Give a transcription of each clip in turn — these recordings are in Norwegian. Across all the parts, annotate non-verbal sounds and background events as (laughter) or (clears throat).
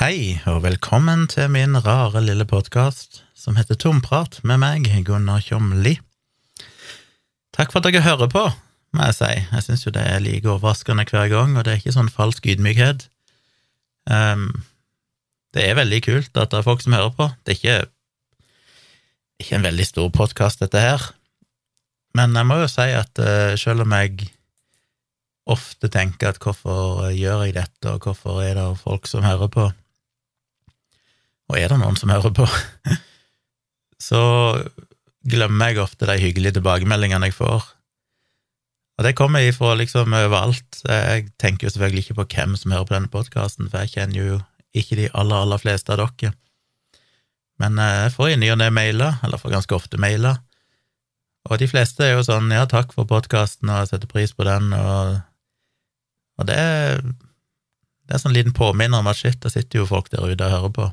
Hei, og velkommen til min rare lille podkast som heter Tomprat med meg, Gunnar Kjomli. Takk for at dere hører på, må jeg si. Jeg syns jo det er like overraskende hver gang, og det er ikke sånn falsk ydmykhet. Um, det er veldig kult at det er folk som hører på. Det er ikke, ikke en veldig stor podkast, dette her, men jeg må jo si at uh, selv om jeg ofte tenker at hvorfor gjør jeg dette, og hvorfor er det folk som hører på, og er det noen som hører på, (laughs) så glemmer jeg ofte de hyggelige tilbakemeldingene jeg får. Og det kommer ifra liksom overalt. Jeg tenker jo selvfølgelig ikke på hvem som hører på denne podkasten, for jeg kjenner jo ikke de aller, aller fleste av dere. Men eh, jeg får i ny og ne mailer, eller får ganske ofte mailer, og de fleste er jo sånn 'ja, takk for podkasten, og jeg setter pris på den', og, og det, er, det er sånn liten påminner om at shit, det sitter jo folk der ute og hører på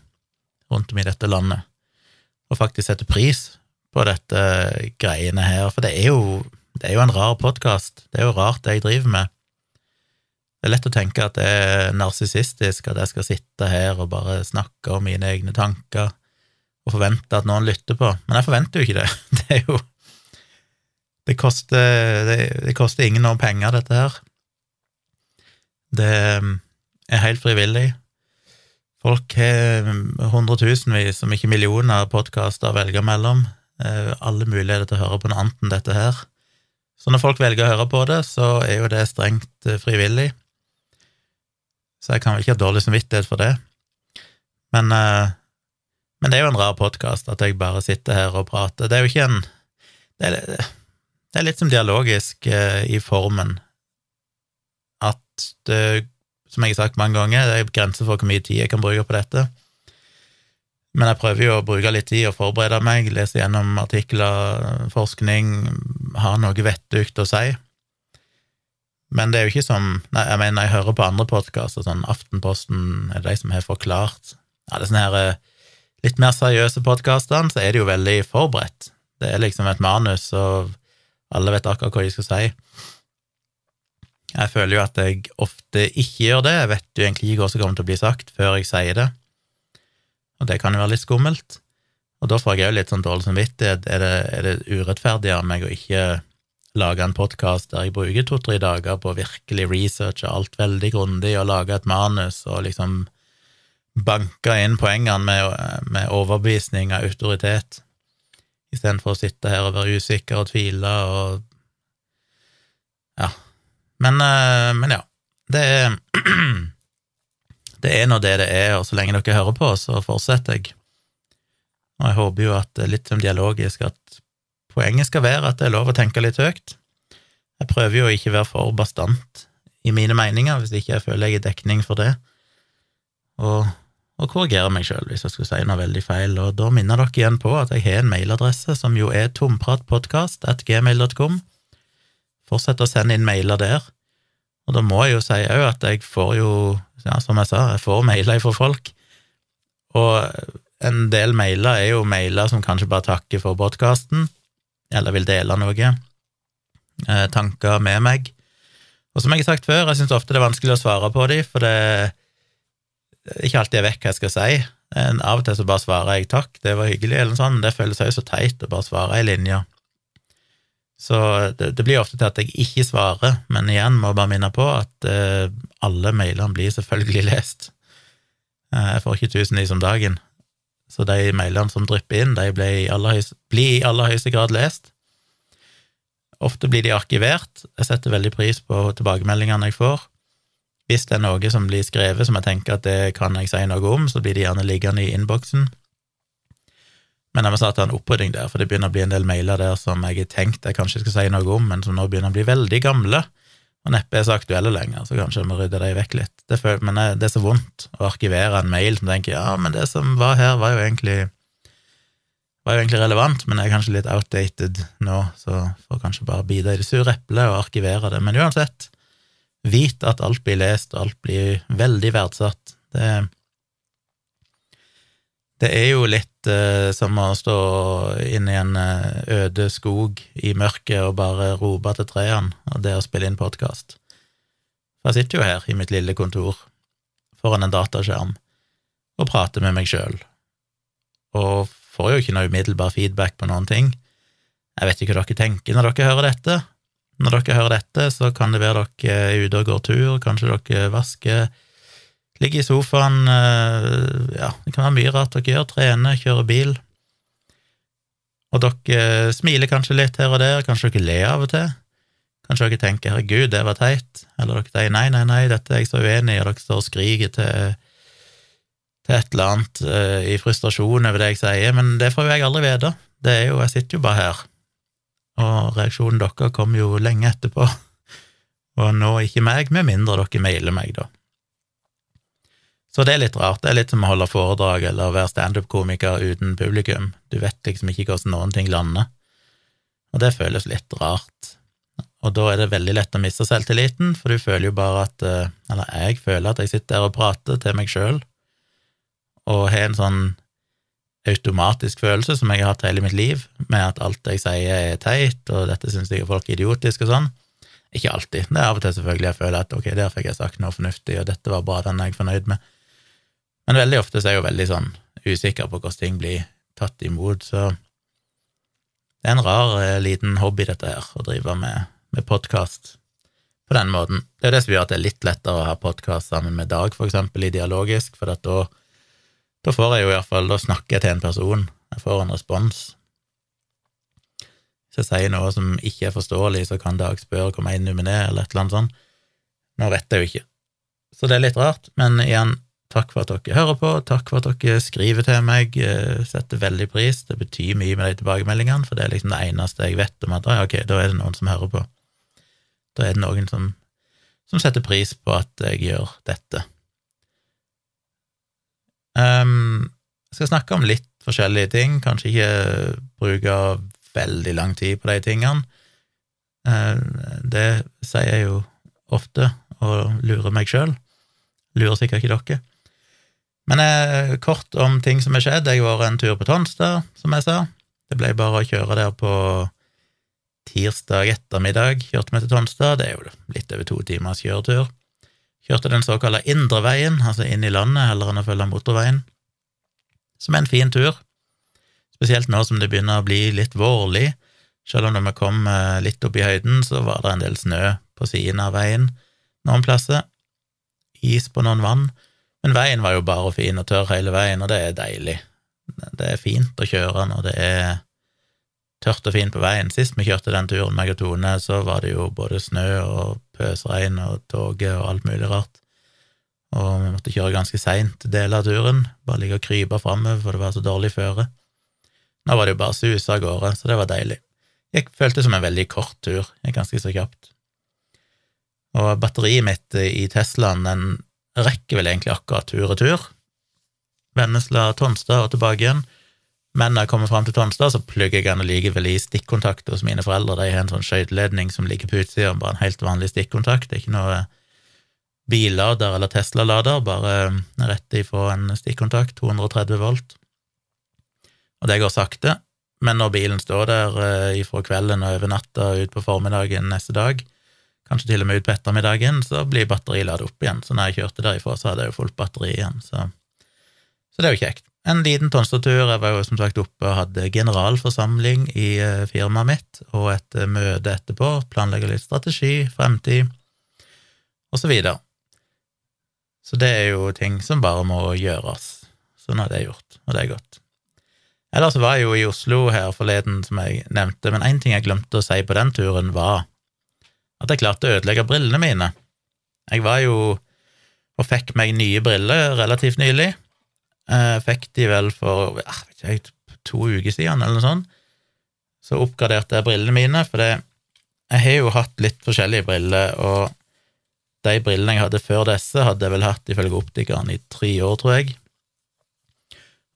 rundt om i dette landet, og faktisk sette pris på dette greiene her, for det er jo, det er jo en rar podkast, det er jo rart det jeg driver med. Det er lett å tenke at det er narsissistisk, at jeg skal sitte her og bare snakke om mine egne tanker og forvente at noen lytter på, men jeg forventer jo ikke det. (laughs) Det er jo Det koster, det, det koster ingen noen penger, dette her. Det er helt frivillig. Folk har hundretusenvis, om ikke millioner, podkaster å velge mellom. Eh, alle muligheter til å høre på noe annet enn dette her. Så når folk velger å høre på det, så er jo det strengt eh, frivillig. Så jeg kan vel ikke ha dårlig samvittighet for det. Men, eh, men det er jo en rar podkast at jeg bare sitter her og prater. Det er jo ikke en Det er, det er litt som dialogisk i formen. At det som jeg har sagt mange ganger, det er grenser for hvor mye tid jeg kan bruke på dette. Men jeg prøver jo å bruke litt tid og forberede meg, lese gjennom artikler, forskning, ha noe vettugt å si. Men det er jo ikke som nei, jeg mener, jeg hører på andre podkaster, sånn Aftenposten, er det de som har forklart Ja, det er sånne her eh, litt mer seriøse podkastene, så er det jo veldig forberedt. Det er liksom et manus, og alle vet akkurat hva de skal si. Jeg føler jo at jeg ofte ikke gjør det, jeg vet jo egentlig ikke hva som kommer til å bli sagt før jeg sier det, og det kan jo være litt skummelt. Og da får jeg jo litt sånn dårlig samvittighet. Er det, er det urettferdig av meg å ikke lage en podkast der jeg bruker to-tre dager på virkelig researche alt veldig grundig og lage et manus og liksom banke inn poengene med, med overbevisning av autoritet, istedenfor å sitte her og være usikker og tvile og ja, men, eh, men ja. Det er (clears throat) Det er nå det det er, og så lenge dere hører på, så fortsetter jeg. Og jeg håper jo at litt som dialogisk at poenget skal være at det er lov å tenke litt høyt. Jeg prøver jo å ikke være for bastant i mine meninger, hvis ikke jeg føler jeg er dekning for det, og, og korrigere meg sjøl hvis jeg skulle si noe veldig feil. Og da minner dere igjen på at jeg har en mailadresse som jo er tompratpodkast.gmail.com. Fortsett å sende inn mailer der. Og da må jeg jo si òg at jeg får jo, ja, som jeg sa, jeg får mailer fra folk. Og en del mailer er jo mailer som kanskje bare takker for podkasten, eller vil dele noe, eh, tanker med meg. Og som jeg har sagt før, jeg syns ofte det er vanskelig å svare på dem, for det er ikke alltid jeg vet hva jeg skal si. En, av og til så bare svarer jeg takk, det var hyggelig, eller noe sånt. Det føles jo så teit å bare svare ei linje. Så det, det, blir ofte til at jeg ikke svarer, men igjen må jeg bare minne på at eh, alle mailene blir selvfølgelig (laughs) lest. Eh, jeg får ikke tusenvis om dagen, så de mailene som drypper inn, de blir i aller, høyeste, i aller høyeste grad lest. Ofte blir de arkivert. Jeg setter veldig pris på tilbakemeldingene jeg får. Hvis det er noe som blir skrevet som jeg tenker at det kan jeg si noe om, så blir de gjerne liggende i innboksen. Men jeg må ta en opprydding der, for det begynner å bli en del mailer der som jeg har tenkt jeg kanskje skal si noe om, men som nå begynner å bli veldig gamle og neppe er så aktuelle lenger, så kanskje jeg må rydde dem vekk litt. Det føler, men det er så vondt å arkivere en mail som tenker ja, men det som var her, var jo egentlig var jo egentlig relevant, men er kanskje litt outdated nå, så får kanskje bare bite i det sure eplet og arkivere det. Men uansett, vit at alt blir lest, og alt blir veldig verdsatt. Det er det er jo litt eh, som å stå inne i en uh, øde skog i mørket og bare rope til trærne, og det å spille inn podkast. Jeg sitter jo her i mitt lille kontor foran en dataskjerm, og prater med meg sjøl, og får jo ikke noe umiddelbar feedback på noen ting. Jeg vet ikke hva dere tenker når dere hører dette. Når dere hører dette, så kan det være dere er ute og går tur, kanskje dere vasker, ligger i sofaen, eh, ja, det kan være mye rart dere gjør, trener, kjører bil. Og dere smiler kanskje litt her og der, kanskje dere ler av og til. Kanskje dere tenker 'herregud, det var teit', eller dere sier 'nei, nei, nei, dette er jeg så uenig i', og dere står og skriker til, til et eller annet uh, i frustrasjon over det jeg sier, men det får jo jeg aldri vite. Det er jo, Jeg sitter jo bare her, og reaksjonen deres kom jo lenge etterpå, (laughs) og nå ikke meg, med mindre dere mailer meg, da. Så det er litt rart. Det er litt som å holde foredrag eller være standup-komiker uten publikum. Du vet liksom ikke hvordan noen ting lander, og det føles litt rart. Og da er det veldig lett å miste selvtilliten, for du føler jo bare at eh, Eller jeg føler at jeg sitter der og prater til meg sjøl, og har en sånn automatisk følelse som jeg har hatt hele mitt liv, med at alt jeg sier er teit, og dette syns jeg folk er idiotisk og sånn. Ikke alltid. Det er av og til selvfølgelig jeg føler at ok, der fikk jeg sagt noe fornuftig, og dette var bra, den er jeg fornøyd med. Men veldig ofte så er jeg jo veldig sånn usikker på hvordan ting blir tatt imot, så det er en rar eh, liten hobby, dette her, å drive med, med podkast på den måten. Det er det som gjør at det er litt lettere å ha podkast sammen med Dag, for eksempel, i dialogisk, for da da får jeg jo i hvert fall, da snakker jeg til en person, jeg får en respons. Hvis jeg sier noe som ikke er forståelig, så kan Dag spørre hvor jeg nummer ned, eller et eller annet sånt. Nå vet jeg jo ikke. Så det er litt rart, men igjen, takk for at dere hører på, takk for at dere skriver til meg, eh, setter veldig pris, det betyr mye med de tilbakemeldingene, for det er liksom det eneste jeg vet om at ok, da er det noen som hører på. Da er det noen som, som setter pris på at jeg gjør dette. Um, jeg skal snakke om litt forskjellige ting, kanskje ikke bruke veldig lang tid på de tingene. Uh, det sier jeg jo ofte, og lurer meg sjøl. Lurer sikkert ikke dere. Men eh, kort om ting som har skjedd. Jeg har vært en tur på Tonstad, som jeg sa. Det ble bare å kjøre der på tirsdag ettermiddag. Kjørte vi til Tonstad. Det er jo litt over to timers kjøretur. Kjørte den såkalte indreveien, altså inn i landet, heller enn å følge motorveien, som er en fin tur, spesielt nå som det begynner å bli litt vårlig. Selv om vi kom eh, litt opp i høyden, så var det en del snø på siden av veien noen plasser, is på noen vann, men veien var jo bare fin og tørr hele veien, og det er deilig. Det er fint å kjøre når det er tørt og fint på veien. Sist vi kjørte den turen, meg og Tone, så var det jo både snø og pøsregn og toget og alt mulig rart. Og vi måtte kjøre ganske seint deler av turen, bare ligge og krype framover, for det var så dårlig føre. Nå var det jo bare susa av gårde, så det var deilig. Jeg følte det som en veldig kort tur, ganske så kjapt. Og batteriet mitt i Teslaen, den rekker vel egentlig akkurat tur-retur. Vennesla-Tonstad og tilbake igjen. Men når jeg kommer fram til Tonstad, så plugger jeg den likevel i stikkontakt hos mine foreldre. De har en sånn skøyteledning som ligger på utsida, bare en helt vanlig stikkontakt. Det er ikke noe billader eller Tesla-lader, bare rett ifra en stikkontakt, 230 volt. Og det går sakte, men når bilen står der eh, ifra kvelden og over natta og ut på formiddagen neste dag, kanskje til og med ut på ettermiddagen, så blir batteriet ladet opp igjen. Så når jeg kjørte derifra, så hadde jeg jo fullt batteri igjen, så, så det er jo kjekt en liten Tonstad-tur. Jeg var jo som sagt oppe og hadde generalforsamling i eh, firmaet mitt, og et eh, møte etterpå, planlegge litt strategi, fremtid, og så videre. Så det er jo ting som bare må gjøres. Sånn er det gjort, og det er godt. Ellers var jeg jo i Oslo her forleden, som jeg nevnte, men én ting jeg glemte å si på den turen, var at jeg klarte å ødelegge brillene mine. Jeg var jo og fikk meg nye briller relativt nylig, jeg eh, fikk de vel for jeg ikke, to uker siden, eller noe sånt. Så oppgraderte jeg brillene mine, for det, jeg har jo hatt litt forskjellige briller, og de brillene jeg hadde før disse, hadde jeg vel hatt ifølge optikeren i tre år, tror jeg.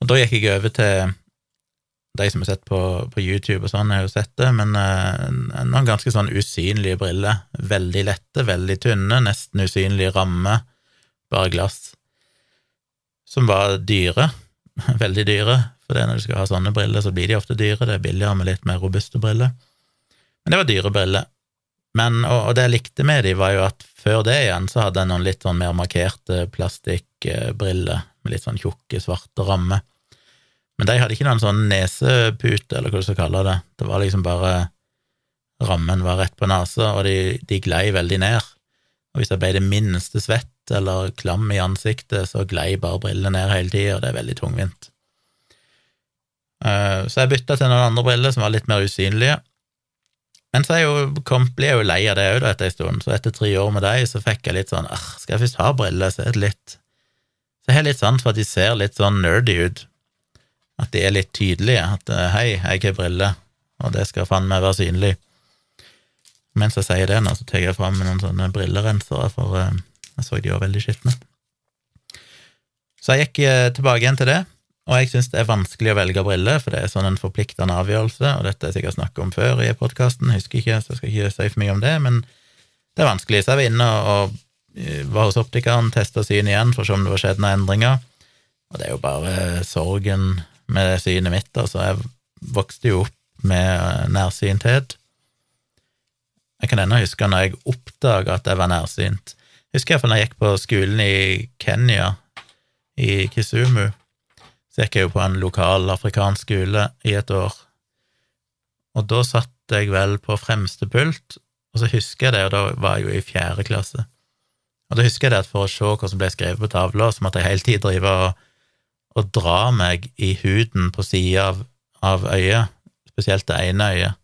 Og da gikk jeg over til de som har sett på, på YouTube og sånn, har jo sett det, men eh, noen ganske sånn usynlige briller. Veldig lette, veldig tynne, nesten usynlige rammer, bare glass som var dyre, (laughs) veldig dyre, for når du skal ha sånne briller, så blir de ofte dyre, det er billigere med litt mer robuste briller. Men det var dyre briller. Men, og, og det jeg likte med de, var jo at før det igjen så hadde jeg noen litt sånn mer markerte plastikkbriller med litt sånn tjukke, svarte rammer. Men de hadde ikke noen sånn nesepute, eller hva du skal kalle det. Det var liksom bare Rammen var rett på nesa, og de, de glei veldig ned. Og hvis jeg ble det minste svett eller klam i ansiktet, så glei bare brillene ned hele tida, og det er veldig tungvint. Eh, så jeg bytta til noen andre briller som var litt mer usynlige. Men så jo, ble jeg jo lei av det òg etter en stund, så etter tre år med dem så fikk jeg litt sånn Skal jeg først ha briller, så er det litt Så jeg har litt sans for at de ser litt sånn nerdy ut. At de er litt tydelige. At eh, hei, jeg har briller, og det skal faen meg være synlig. Mens jeg sier det nå, så tar jeg fram noen sånne brillerensere, for uh, jeg så de var veldig skitne. Så jeg gikk uh, tilbake igjen til det, og jeg syns det er vanskelig å velge briller, for det er sånn en forpliktende avgjørelse, og dette har jeg sikkert snakket om før i podkasten, husker ikke, så jeg skal ikke si for mye om det, men det er vanskelig. Så jeg var inne og, var hos optikeren, testa syn igjen for å se om det var skjedd noen endringer, og det er jo bare sorgen med synet mitt, altså. Jeg vokste jo opp med nærsynthet jeg kan ennå huske når jeg oppdaga at jeg var nærsynt. Jeg husker iallfall når jeg gikk på skolen i Kenya, i Kisumu. Så gikk jeg jo på en lokal afrikansk skole i et år. Og da satt jeg vel på fremste pult, og så husker jeg det, og da var jeg jo i fjerde klasse. Og da husker jeg det at for å se hva som ble skrevet på tavla, så måtte jeg hele tiden drive og, og drar meg i huden på sida av, av øyet, spesielt det ene øyet.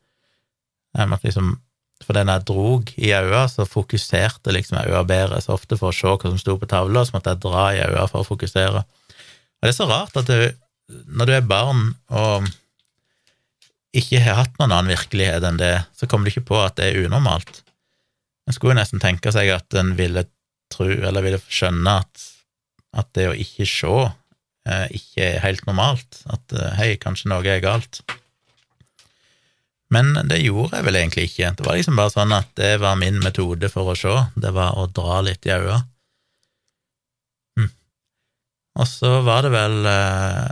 Liksom for den jeg drog i øyet, så fokuserte liksom øya bedre. Så ofte for å se hva som sto på tavla, så måtte jeg dra i øyet for å fokusere. Og det er så rart at du, når du er barn og ikke har hatt noen annen virkelighet enn det, så kommer du ikke på at det er unormalt. En skulle nesten tenke seg at en ville tro, eller ville skjønne at, at det å ikke se ikke er helt normalt. At eh, hei, kanskje noe er galt. Men det gjorde jeg vel egentlig ikke. Det var liksom bare sånn at det var min metode for å se, det var å dra litt i øynene. Hm. Og så var det vel eh,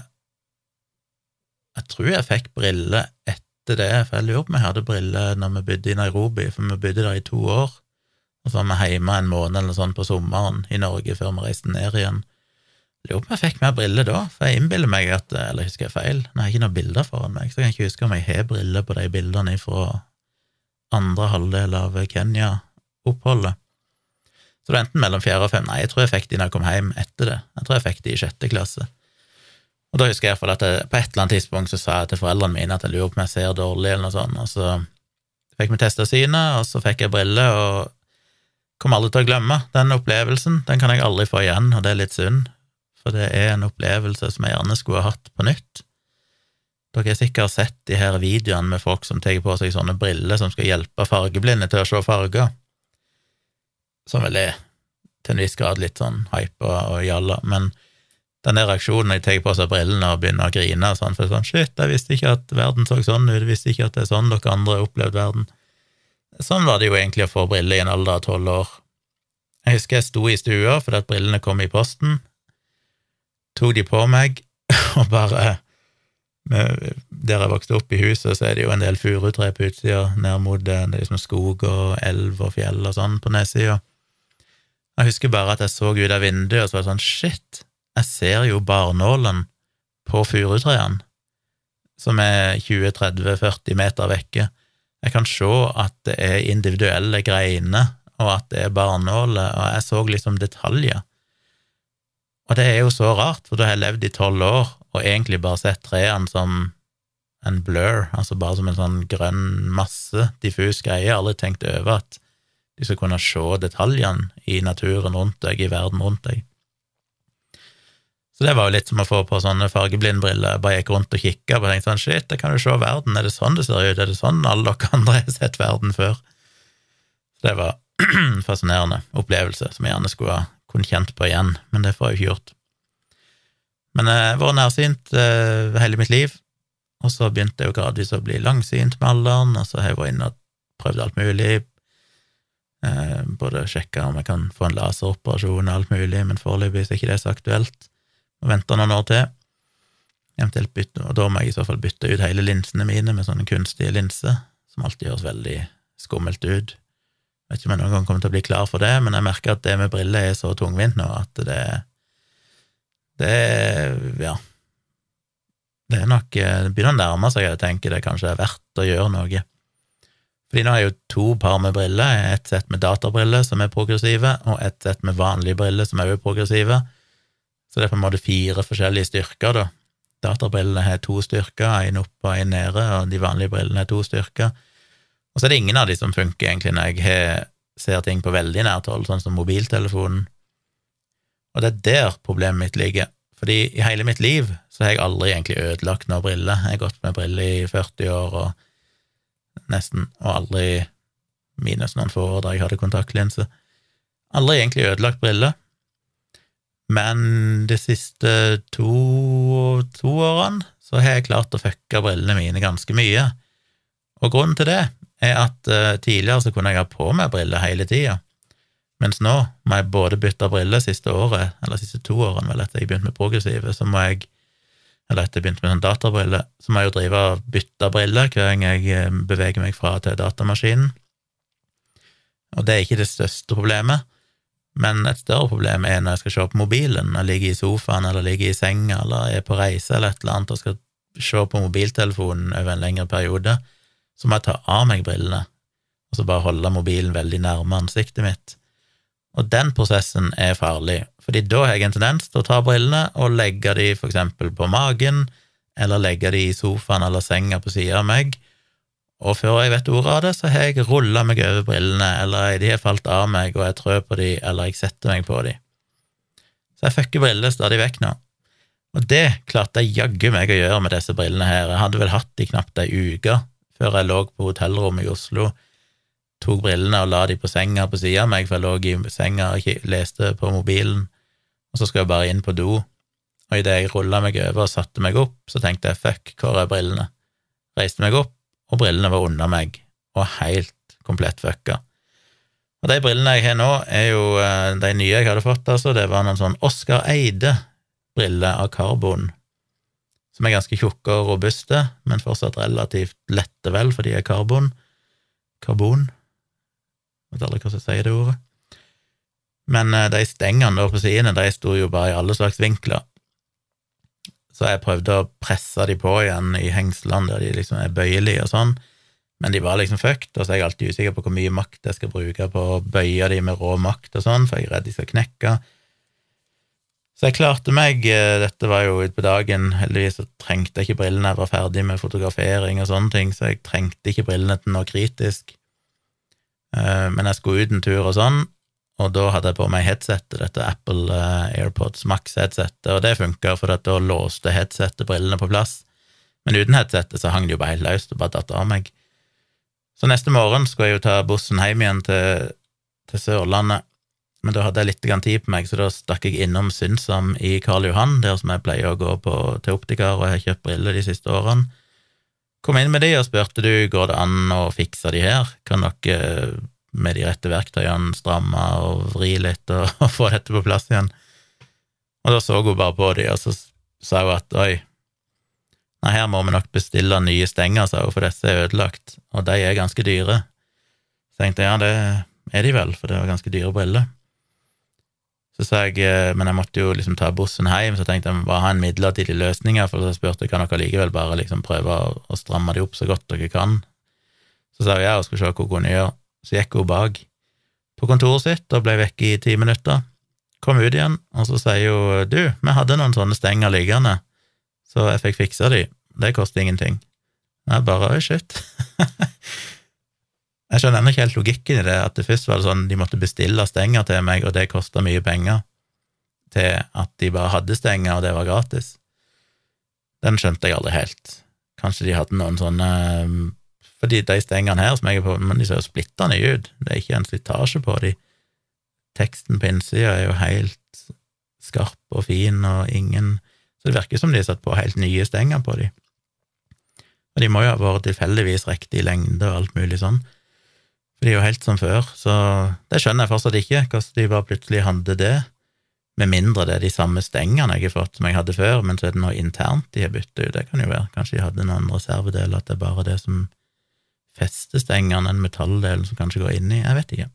Jeg tror jeg fikk briller etter det, for jeg lurer på om jeg hadde briller når vi bodde i Nairobi, for vi bodde der i to år. Og så var vi hjemme en måned eller sånn på sommeren i Norge før vi reiste ned igjen. Lurer på om jeg fikk mer briller da, for jeg innbiller meg at Eller husker jeg feil? Nå har ikke noen bilder foran meg, så jeg kan ikke huske om jeg har briller på de bildene fra andre halvdel av Kenya-oppholdet. Så det var enten mellom fjerde og fem Nei, jeg tror jeg fikk de når jeg kom hjem etter det. Jeg tror jeg fikk de i sjette klasse. Og da husker jeg iallfall at jeg, på et eller annet tidspunkt så sa jeg til foreldrene mine at jeg lurer på om jeg ser dårlig, eller noe sånt, og så fikk vi testa synet, og så fikk jeg briller, og kommer aldri til å glemme den opplevelsen. Den kan jeg aldri få igjen, og det er litt synd, for det er en opplevelse som jeg gjerne skulle ha hatt på nytt. Dere har sikkert sett de her videoene med folk som tar på seg sånne briller som skal hjelpe fargeblinde til å se farger, som vel er til en viss grad litt sånn hypa og jalla, men den der reaksjonen når de tar på seg brillene og begynner å grine sånn, for sånn shit, jeg visste ikke at verden så sånn ut, jeg visste ikke at det er sånn dere andre har opplevd verden. Sånn var det jo egentlig å få briller i en alder av tolv år. Jeg husker jeg sto i stua fordi at brillene kom i posten, tok de på meg, (laughs) og bare Der jeg vokste opp i huset, så er det jo en del furutre på utsida, ned mot det, er liksom skog og elv og fjell og sånn på nedsida. Jeg husker bare at jeg så ut av vinduet, og så var det sånn shit, jeg ser jo barnålen på furutrærne, som er 20-30-40 meter vekke. Jeg kan se at det er individuelle greiner, og at det er barnåler, og jeg så liksom detaljer. Og det er jo så rart, for da har jeg levd i tolv år og egentlig bare sett trærne som en blur, altså bare som en sånn grønn masse, diffus greie. Jeg har aldri tenkt over at de skal kunne se detaljene i naturen rundt deg, i verden rundt deg. Så det var jo litt som å få på sånne fargeblindbriller. Bare gikk rundt og kikka og tenkte sånn shit, jeg kan jo se verden, er det sånn det ser ut, er det sånn alle dere (laughs) andre har sett verden før? Så det var (clears throat) fascinerende opplevelse som jeg gjerne skulle ha kunne kjent på igjen, men det får jeg jo ikke gjort. Men jeg har vært nærsynt eh, hele mitt liv, og så begynte jeg jo gradvis å bli langsynt med alderen, og så har jeg vært inne og prøvd alt mulig, eh, både sjekka om jeg kan få en laseroperasjon og alt mulig, men foreløpig er ikke det så aktuelt. Må vente noen år til. Eventuelt bytte, og da må jeg i så fall bytte ut hele linsene mine med sånne kunstige linser, som alltid høres veldig skummelt ut. Jeg vet ikke om jeg noen gang kommer til å bli klar for det, men jeg merker at det med briller er så tungvint nå at det, Det er Ja. Det er nok eh, Det begynner å nærme seg, jeg tenker det kanskje er verdt å gjøre noe. Fordi nå har jeg jo to par med briller, et sett med databriller som er progressive, og et sett med vanlige briller som er også progressive. Så det er på en måte fire forskjellige styrker, da. Databrillene har to styrker, én oppe og én nede, og de vanlige brillene har to styrker. Og så er det ingen av de som funker egentlig når jeg ser ting på veldig nært hold, sånn som mobiltelefonen. Og det er der problemet mitt ligger. Fordi i hele mitt liv så har jeg aldri egentlig ødelagt noen briller. Jeg har gått med briller i 40 år og nesten, og aldri minus noen få år da jeg hadde kontaktlinse. Aldri egentlig ødelagt briller. Men de siste to, to årene så har jeg klart å fucke brillene mine ganske mye. Og grunnen til det er at uh, tidligere så kunne jeg ha på meg briller hele tida, mens nå må jeg både bytte briller siste året, eller siste to årene, vel, etter jeg begynte med progressive, så må jeg eller etter jeg begynte med sånn databriller, så må jeg jo drive og bytte briller hver gang jeg eh, beveger meg fra til datamaskinen. Og det er ikke det største problemet, men et større problem er når jeg skal se på mobilen, jeg ligger i sofaen eller ligger i senga eller er på reise eller et eller annet og skal se på mobiltelefonen over en lengre periode, så må jeg ta av meg brillene og så bare holde mobilen veldig nærme ansiktet mitt. Og den prosessen er farlig, fordi da har jeg en tendens til å ta brillene og legge de for eksempel på magen, eller legge de i sofaen eller senga på sida av meg, og før jeg vet ordet av det, så har jeg rulla meg over brillene, eller de har falt av meg, og jeg trør på de, eller jeg setter meg på de. Så jeg fucker briller stadig vekk nå. Og det klarte jeg jaggu meg å gjøre med disse brillene her. Jeg hadde vel hatt de knapt ei uke før jeg lå på hotellrommet i Oslo, tok brillene og la de på senga på sida av meg, for jeg lå i senga og leste på mobilen, og så skulle jeg bare inn på do, og idet jeg rulla meg over og satte meg opp, så tenkte jeg fuck, hvor er brillene? Reiste meg opp, og brillene var under meg, og helt komplett fucka. Og de brillene jeg har nå, er jo eh, de nye jeg hadde fått, altså. Det var noen sånn Oscar Eide-briller av karbon, som er ganske tjukke og robuste, men fortsatt relativt lette, vel, for de er karbon. Karbon? Vet aldri hva som sier det ordet. Men eh, de stengene på sidene, de sto jo bare i alle slags vinkler, så jeg prøvde å presse de på igjen i hengslene der de liksom er bøyelige og sånn, men de var liksom fucked, og så er jeg alltid usikker på hvor mye makt jeg skal bruke på å bøye de med rå makt og sånn, for jeg er redd de skal knekke. Så jeg klarte meg, eh, dette var jo utpå dagen, heldigvis så trengte jeg ikke brillene, jeg var ferdig med fotografering og sånne ting, så jeg trengte ikke brillene til noe kritisk. Eh, men jeg skulle ut en tur og sånn, og da hadde jeg på meg headsetet, dette Apple eh, AirPods Max-headsetet, og det funka, for da låste headsetet brillene på plass. Men uten headsetet så hang det jo bare helt løst og bare datt av meg. Så neste morgen skulle jeg jo ta bussen hjem igjen til, til Sørlandet, men da hadde jeg litt tid på meg, så da stakk jeg innom Synsam i Karl Johan, der som jeg pleier å gå på til optiker, og jeg har kjøpt briller de siste årene. Kom inn med de og spurte du går det an å fikse de her, kan dere med de rette verktøyene stramme og vri litt og, (laughs) og, få dette på plass igjen. Og da så hun bare på de, og så sa hun at oi, nei, her må vi nok bestille nye stenger, sa hun, for disse er ødelagt, og de er ganske dyre. Så tenkte jeg ja, det er de vel, for det var ganske dyre briller. Så sa jeg, eh, men jeg måtte jo liksom ta bussen hjem, så tenkte jeg bare ha en midlertidig løsning, for så spurte jeg kan dere likevel bare liksom prøve å, stramme det opp så godt dere kan. Så sa jeg ja, og skulle se hva hun kunne gjøre. Så gikk hun bak på kontoret sitt og ble vekk i ti minutter. Kom ut igjen, og så sier hun du, vi hadde noen sånne stenger liggende, så jeg fikk fiksa de, det koster ingenting. Jeg bare oi, shit. (laughs) jeg skjønner ennå ikke helt logikken i det, at det først var det sånn de måtte bestille stenger til meg, og det kosta mye penger, til at de bare hadde stenger, og det var gratis. Den skjønte jeg aldri helt. Kanskje de hadde noen sånne fordi de stengene her som jeg er på, men de ser jo splitta nye ut, det er ikke en slitasje på de. Teksten på innsida er jo helt skarp og fin og ingen Så det virker som de har satt på helt nye stenger på de. Og de må jo ha vært tilfeldigvis riktig lengde og alt mulig sånn. For de er jo helt som før, så det skjønner jeg fortsatt ikke, hvordan de bare plutselig hadde det. Med mindre det er de samme stengene jeg har fått som jeg hadde før, men så er det noe internt de har byttet ut. Det kan jo være. Kanskje de hadde noen reservedeler, at det er bare det som fester stengene, den metalldelen som kanskje går inn i. jeg vet ikke.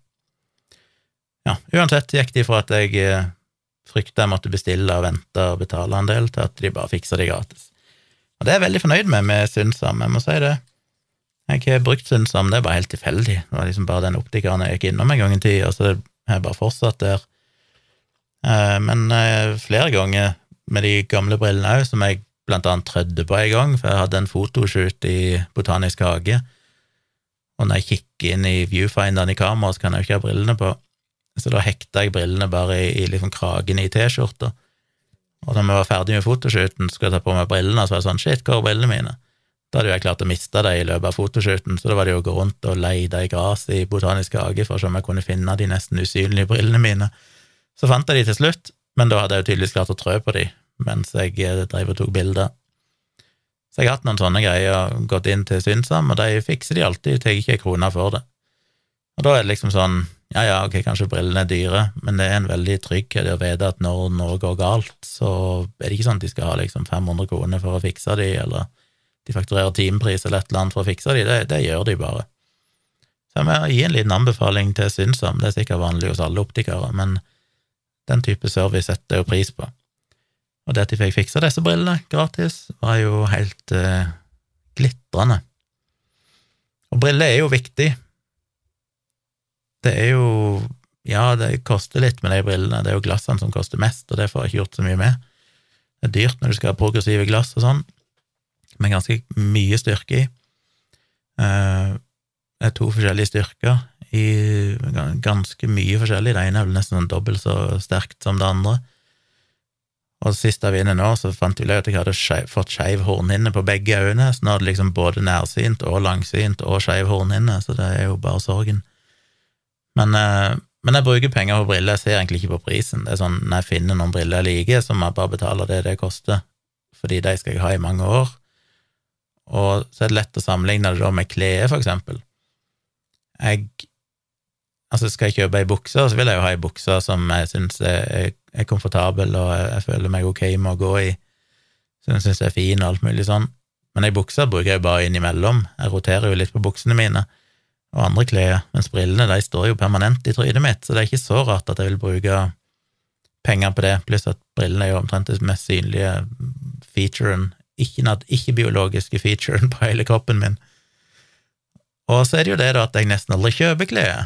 Ja, uansett gikk de for at jeg eh, frykta jeg måtte bestille og vente og betale en del, til at de bare fiksa det gratis. Og det er jeg veldig fornøyd med med Sundsam, jeg må si det. Jeg har brukt den som det er bare helt tilfeldig. Det var liksom bare den optikeren jeg gikk innom en gang i tida, så det har jeg bare fortsatt der. Eh, men eh, flere ganger med de gamle brillene òg, som jeg blant annet trødde på en gang, for jeg hadde en fotoshoot i Botanisk hage, og når jeg kikker inn i viewfinderen i kameraet, så kan jeg jo ikke ha brillene på, så da hekta jeg brillene bare i, i liksom kragen i T-skjorta. Og når vi var ferdig med fotoshooten, skulle jeg ta på meg brillene, så var jeg sånn, shit, hvor er brillene mine? Da hadde jo jeg klart å miste dem i løpet av fotoshooten, så da var det jo å gå rundt og leide i gresset i Botanisk hage for å se om jeg kunne finne de nesten usynlige brillene mine. Så fant jeg de til slutt, men da hadde jeg jo tydeligvis klart å trø på de mens jeg eh, drev og tok bilder. Så jeg har hatt noen sånne greier, gått inn til Synsam, og de fikser de alltid, tar ikke ei krone for det. Og da er det liksom sånn, ja ja, ok, kanskje brillene er dyre, men det er en veldig trygghet å vite at når noe går galt, så er det ikke sånn at de skal ha liksom 500 kroner for å fikse de, eller de fakturerer timepris eller et eller annet for å fikse de, det, det gjør de bare. Så jeg må gi en liten anbefaling til Synsam, det er sikkert vanlig hos alle optikere, men den type service setter jeg jo pris på. Og det at de fikk fiksa disse brillene gratis, var jo helt uh, glitrende. Og briller er jo viktig. Det er jo Ja, det koster litt med de brillene, det er jo glassene som koster mest, og det får jeg ikke gjort så mye med. Det er dyrt når du skal ha progressive glass og sånn, med ganske mye styrke i. Uh, det er to forskjellige styrker i ganske mye forskjellig. Det ene er vel nesten sånn dobbelt så sterkt som det andre. Og sist var inne nå, så fant ut at jeg hadde fått skeiv hornhinne på begge øynene, så nå hadde liksom både nærsynt og langsynt og skeiv hornhinne, så det er jo bare sorgen. Men, eh, men, jeg bruker penger på briller, jeg ser egentlig ikke på prisen. Det er sånn når jeg finner noen briller jeg liker, så må jeg bare betale det det koster, fordi de skal jeg ha i mange år. Og så er det lett å sammenligne det da med klær, for eksempel. Jeg Altså, skal jeg kjøpe ei bukse, så vil jeg jo ha ei bukse som jeg syns er, er, komfortabel, og jeg, føler meg ok med å gå i, som jeg syns er fin og alt mulig sånn. Men ei bukse bruker jeg bare innimellom, jeg roterer jo litt på buksene mine og andre klær, mens brillene de står jo permanent i trynet mitt, så det er ikke så rart at jeg vil bruke penger på det, pluss at brillene er jo omtrent den mest synlige featuren, ikke-biologiske ikke featuren på hele kroppen min. Og så er det jo det da at jeg nesten aldri kjøper klær.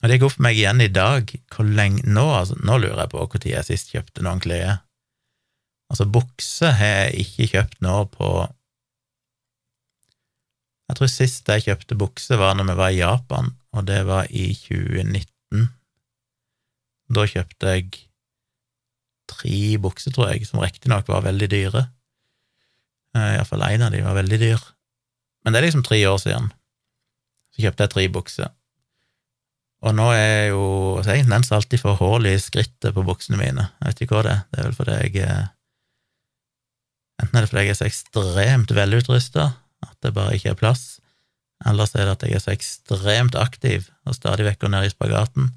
Og det går for meg igjen i dag. Hvor lenge Nå, altså, nå lurer jeg på når jeg sist kjøpte noen klær. Altså, bukse har jeg ikke kjøpt nå på Jeg tror sist jeg kjøpte bukse, var når vi var i Japan, og det var i 2019. Da kjøpte jeg tre bukser, tror jeg, som riktignok var veldig dyre. Eh, Iallfall én av de var veldig dyr. Men det er liksom tre år siden. Så kjøpte jeg tre bukser. Og nå er jo så Jeg tendens alltid får hull i skrittet på buksene mine. Jeg vet ikke hva det er. Det er vel fordi jeg eh, Enten er det fordi jeg er så ekstremt velutrusta at det bare ikke er plass, eller så er det at jeg er så ekstremt aktiv og stadig vekk går ned i spagaten.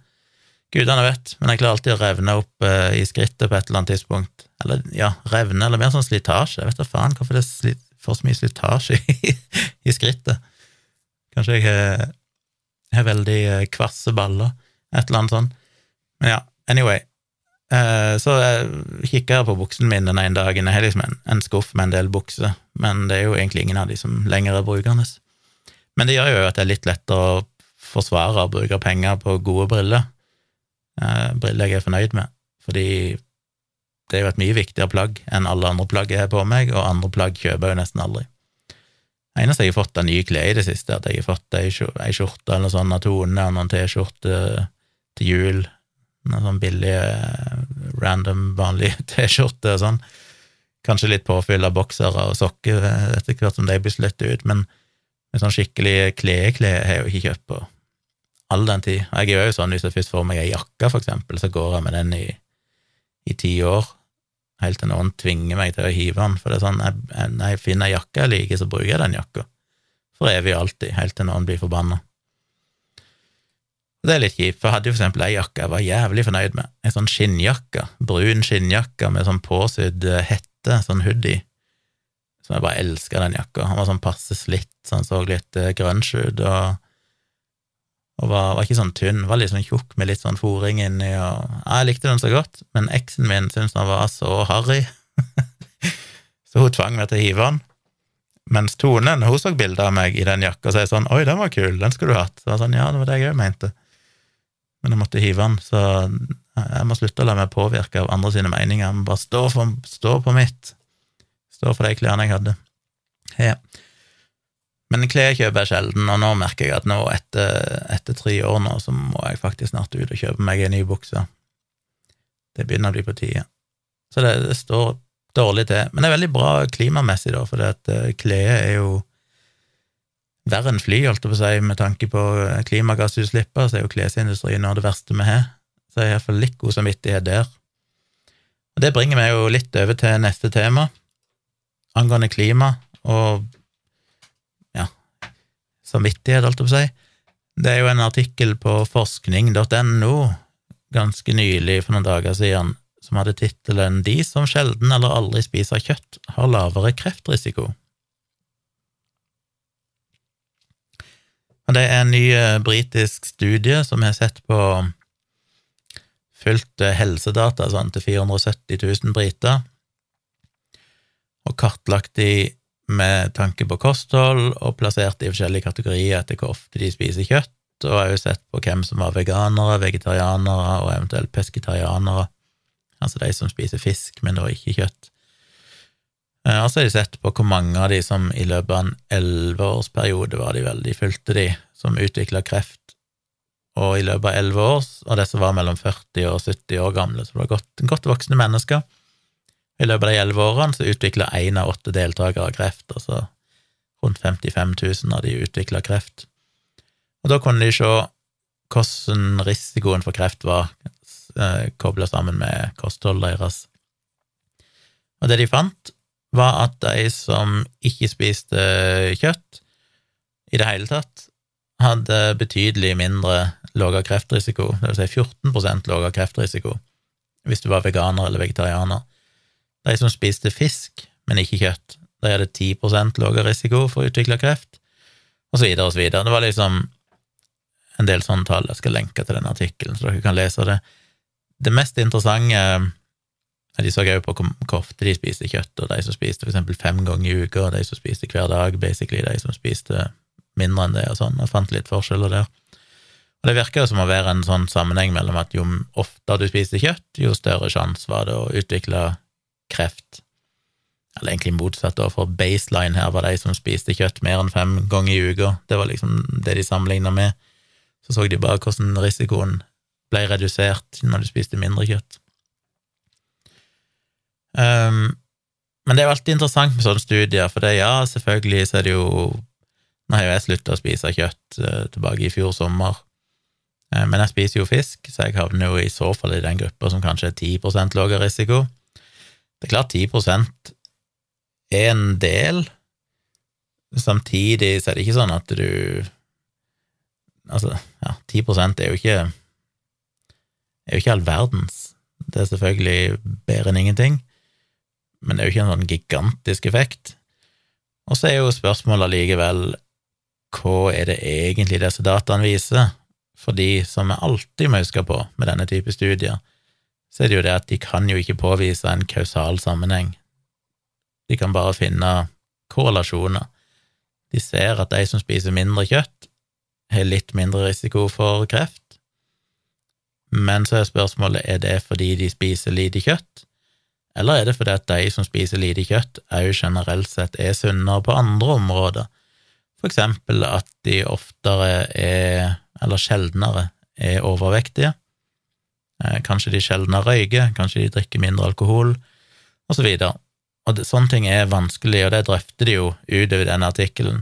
Gudene vet, men jeg klarer alltid å revne opp uh, i skrittet på et eller annet tidspunkt. Eller ja, revne, eller mer sånn slitasje. Jeg vet da faen hvorfor det får så mye slitasje i, i skrittet. Kanskje jeg har har veldig eh, kvasse baller, et eller annet sånt. Men ja, anyway. Eh, så kikker jeg på buksene mine den ene dagen. Jeg har liksom en, en, skuff med en del bukser, men det er jo egentlig ingen av de som lenger er brukende. Men det gjør jo at det er litt lettere å forsvare å bruke penger på gode briller. Eh, briller jeg er fornøyd med, fordi det jo et mye viktigere plagg enn alle andre plagg jeg har på meg, og andre plagg kjøper jeg jo nesten aldri. Det eneste jeg har fått av nye klær i det siste, at jeg har fått ei skjorte eller sånt av Tone, og noen T-skjorter til jul, noen sånn billige, random, vanlige (laughs) T-skjorter og sånn. Kanskje litt påfyll av boksere og sokker etter hvert som de blir slett ut, men med sånn skikkelig klesklær har jeg jo ikke kjøpt på all den tid. Og jeg er jo sånn hvis jeg først får meg ei jakke, for eksempel, så går jeg med den i, i ti år helt til noen tvinger meg til å hive den. For det er sånn, når jeg finner ei jakke jeg liker, så bruker jeg den jakka. For evig og alltid, helt til noen blir forbanna. Det er litt kjipt, for jeg hadde jo for eksempel ei jakke jeg var jævlig fornøyd med. En sånn skinnjakke, brun skinnjakke med sånn påsydd eh, hette, sånn hoodie. Så jeg bare elska den jakka. Han var sånn passe slitt, så han så litt uh, grunge ut, og, og var, var ikke sånn tynn, var litt sånn tjukk med litt sånn fòring inni, og jeg likte den så godt, men eksen min syntes den var så harry, (laughs) så hun tvang meg til å hive den. Mens Tonen, hun så bilde av meg i den jakka, og sa sånn Oi, den var kul, den skulle du hatt. Så jeg sånn, Ja, det var det jeg òg mente. Men jeg måtte hive den, så jeg må slutte å la meg påvirke av andre sine meninger. Jeg må bare stå, for, stå på mitt. Stå for de klærne jeg hadde. Ja. Men klær kjøper jeg sjelden, og nå merker jeg at nå, etter, etter, tre år nå, så må jeg faktisk snart ut og kjøpe meg en ny bukse. Det begynner å bli på tide. Så det, det, står dårlig til. Men det er veldig bra klimamessig, da, for at klær er jo verre enn fly, holdt jeg på å si, med tanke på eh, klimagassutslippene, så er jo klesindustrien noe av det verste vi har. Så jeg har iallfall litt god samvittighet der. Og Det bringer meg jo litt over til neste tema, angående klima og samvittighet, holdt jeg på å si. Det er jo en artikkel på forskning.no ganske nylig, for noen dager siden, som hadde tittelen 'De som sjelden eller aldri spiser kjøtt, har lavere kreftrisiko'. Og Det er en ny eh, britisk studie som har sett på fulgt eh, helsedata sånn, til 470 000 briter, og kartlagt de med tanke på kosthold, og plassert i forskjellige kategorier etter hvor ofte de spiser kjøtt, og har jo sett på hvem som var veganere, vegetarianere og eventuelt pesketarianere, altså de som spiser fisk, men da ikke kjøtt. Eh, og så har de sett på hvor mange av de som i løpet av en elleveårsperiode var de veldig fulgte de, som utvikla kreft, og i løpet av elleve år, og disse var mellom 40 og 70 år gamle, så det var godt, godt voksne mennesker. I løpet av de elleve årene så utvikla én av åtte deltakere kreft, altså rundt 55 000 av de utvikla kreft. Og da kunne de se hvordan risikoen for kreft var eh, kobla sammen med kostholdet deres. Og det de fant, var at de som ikke spiste kjøtt i det hele tatt, hadde betydelig mindre lavere kreftrisiko, vil si 14 lavere kreftrisiko, hvis du var veganer eller vegetarianer. De som spiste fisk, men ikke kjøtt, de hadde 10% lavere risiko for å utvikle kreft, og så videre og så videre. Det var liksom en del sånne tall. Jeg skal lenke til den artikkelen, så dere kan lese det. Det mest interessante De så òg på hvor ofte de spiste kjøtt, og de som spiste eksempel fem ganger i uka, og de som spiste hver dag, basically, de som spiste mindre enn det, og sånn, og fant litt forskjeller der. Og Det virker jo som å være en sånn sammenheng mellom at jo oftere du spiste kjøtt, jo større sjanse var det å utvikle kreft. Eller egentlig motsatt, da, for baseline her var de som spiste kjøtt mer enn fem ganger i uka. Det var liksom det de sammenligna med. Så så de bare hvordan risikoen ble redusert når du spiste mindre kjøtt. Um, men det er jo alltid interessant med sånne studier, for det, ja, selvfølgelig så er det jo Nå har jo jeg slutta å spise kjøtt uh, tilbake i fjor sommer, uh, men jeg spiser jo fisk, så jeg havner jo i så fall i den gruppa som kanskje er 10 lavere risiko. Det er klart 10 er en del. Samtidig så er det ikke sånn at du Altså, ja, 10 er jo ikke er jo ikke all verdens. Det er selvfølgelig bedre enn ingenting, men det er jo ikke en sånn gigantisk effekt. Og så er jo spørsmålet allikevel hva er det egentlig disse dataene viser? Fordi, som vi alltid må huske på med denne type studier, så er det jo det at de kan jo ikke påvise en kausal sammenheng. De kan bare finne korrelasjoner. De ser at de som spiser mindre kjøtt, har litt mindre risiko for kreft, men så er spørsmålet er det fordi de spiser lite kjøtt, eller er det fordi at de som spiser lite kjøtt, òg generelt sett er sunnere på andre områder, for eksempel at de oftere er, eller sjeldnere, er overvektige, kanskje de sjeldnere røyker, kanskje de drikker mindre alkohol, og så. Og det, sånne ting er vanskelig, og det drøfter de jo utover denne artikkelen.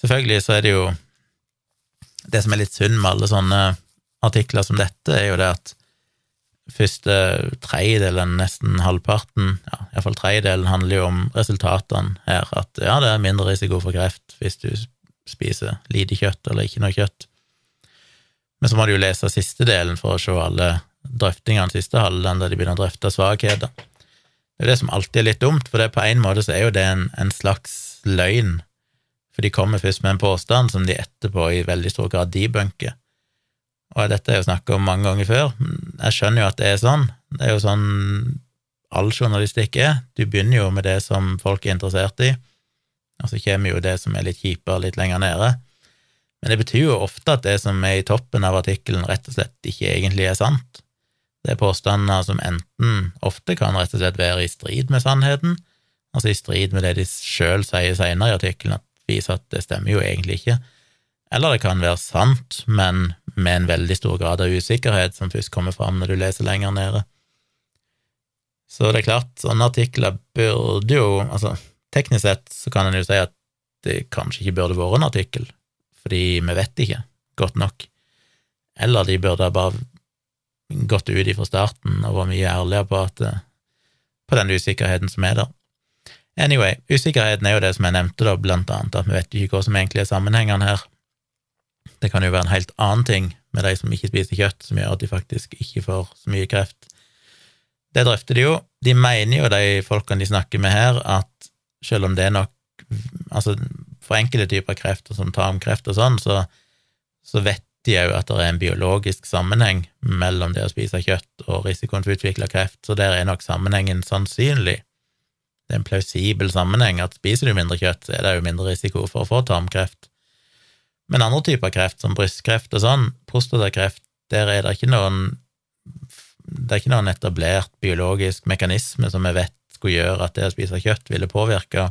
Selvfølgelig så er det jo Det som er litt synd med alle sånne artikler som dette, er jo det at første tredjedelen, nesten halvparten, ja, iallfall tredjedelen, handler jo om resultatene her. At ja, det er mindre risiko for kreft hvis du spiser lite kjøtt eller ikke noe kjøtt. Men så må du jo lese siste delen for å se alle drøftingene siste halvdelen, der de begynner å drøfte svakheter. Det er det som alltid er litt dumt, for det på en måte så er jo det en, en slags løgn, for de kommer først med en påstand som de etterpå i veldig stor grad debunker. og dette er jo snakka om mange ganger før, jeg skjønner jo at det er sånn. Det er jo sånn all journalistikk er. Du begynner jo med det som folk er interessert i, og så kommer jo det som er litt kjipere, litt lenger nede. Men det betyr jo ofte at det som er i toppen av artikkelen, rett og slett ikke egentlig er sant. Det er påstander som enten ofte kan rett og slett være i strid med sannheten, altså i strid med det de sjøl sier seinere i artikkelen, at viser at det stemmer jo egentlig ikke, eller det kan være sant, men med en veldig stor grad av usikkerhet som først kommer fram når du leser lenger nede. Så det er klart, sånne artikler burde jo Altså, teknisk sett så kan en jo si at det kanskje ikke burde vært en artikkel, fordi vi vet ikke godt nok. Eller de burde bare gått ut ifra starten og vært mye ærligere på, at, på den usikkerheten som er der. Anyway, usikkerheten er jo det som jeg nevnte, da, blant annet, at vi vet ikke hva som egentlig er sammenhengene her. Det kan jo være en helt annen ting med de som ikke spiser kjøtt, som gjør at de faktisk ikke får så mye kreft. Det drøfter de jo. De mener jo, de folkene de snakker med her, at selv om det er nok Altså, for enkelte typer krefter, som tarmkreft og sånn, så, så vet de òg at det er en biologisk sammenheng mellom det å spise kjøtt og risikoen for å utvikle kreft, så der er nok sammenhengen sannsynlig. Det er en plausibel sammenheng at spiser du mindre kjøtt, så er det jo mindre risiko for å få tarmkreft. Men andre typer kreft, som brystkreft og sånn, prostatakreft, der er det ikke noen det er ikke noen etablert biologisk mekanisme som vi vet skulle gjøre at det å spise kjøtt ville påvirke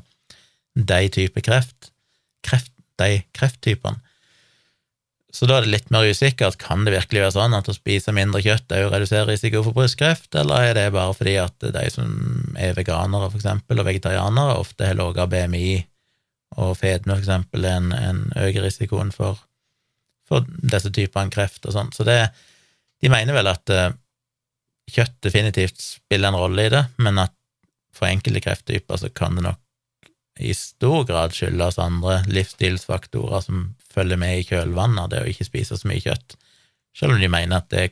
de type kreft, kreft de krefttypene. Så da er det litt mer usikkert. Kan det virkelig være sånn at å spise mindre kjøtt er å redusere risiko for brystkreft, eller er det bare fordi at de som er veganere, for eksempel, og vegetarianere, ofte har lavere BMI og fedme for eksempel en, en øker risikoen for, for disse typene kreft og sånn. Så det, de mener vel at uh, kjøtt definitivt spiller en rolle i det, men at for enkelte krefttyper så kan det nok i stor grad skyldes andre livsstilsfaktorer som følger med i kjølvannet av det å ikke spise så mye kjøtt, selv om de mener at det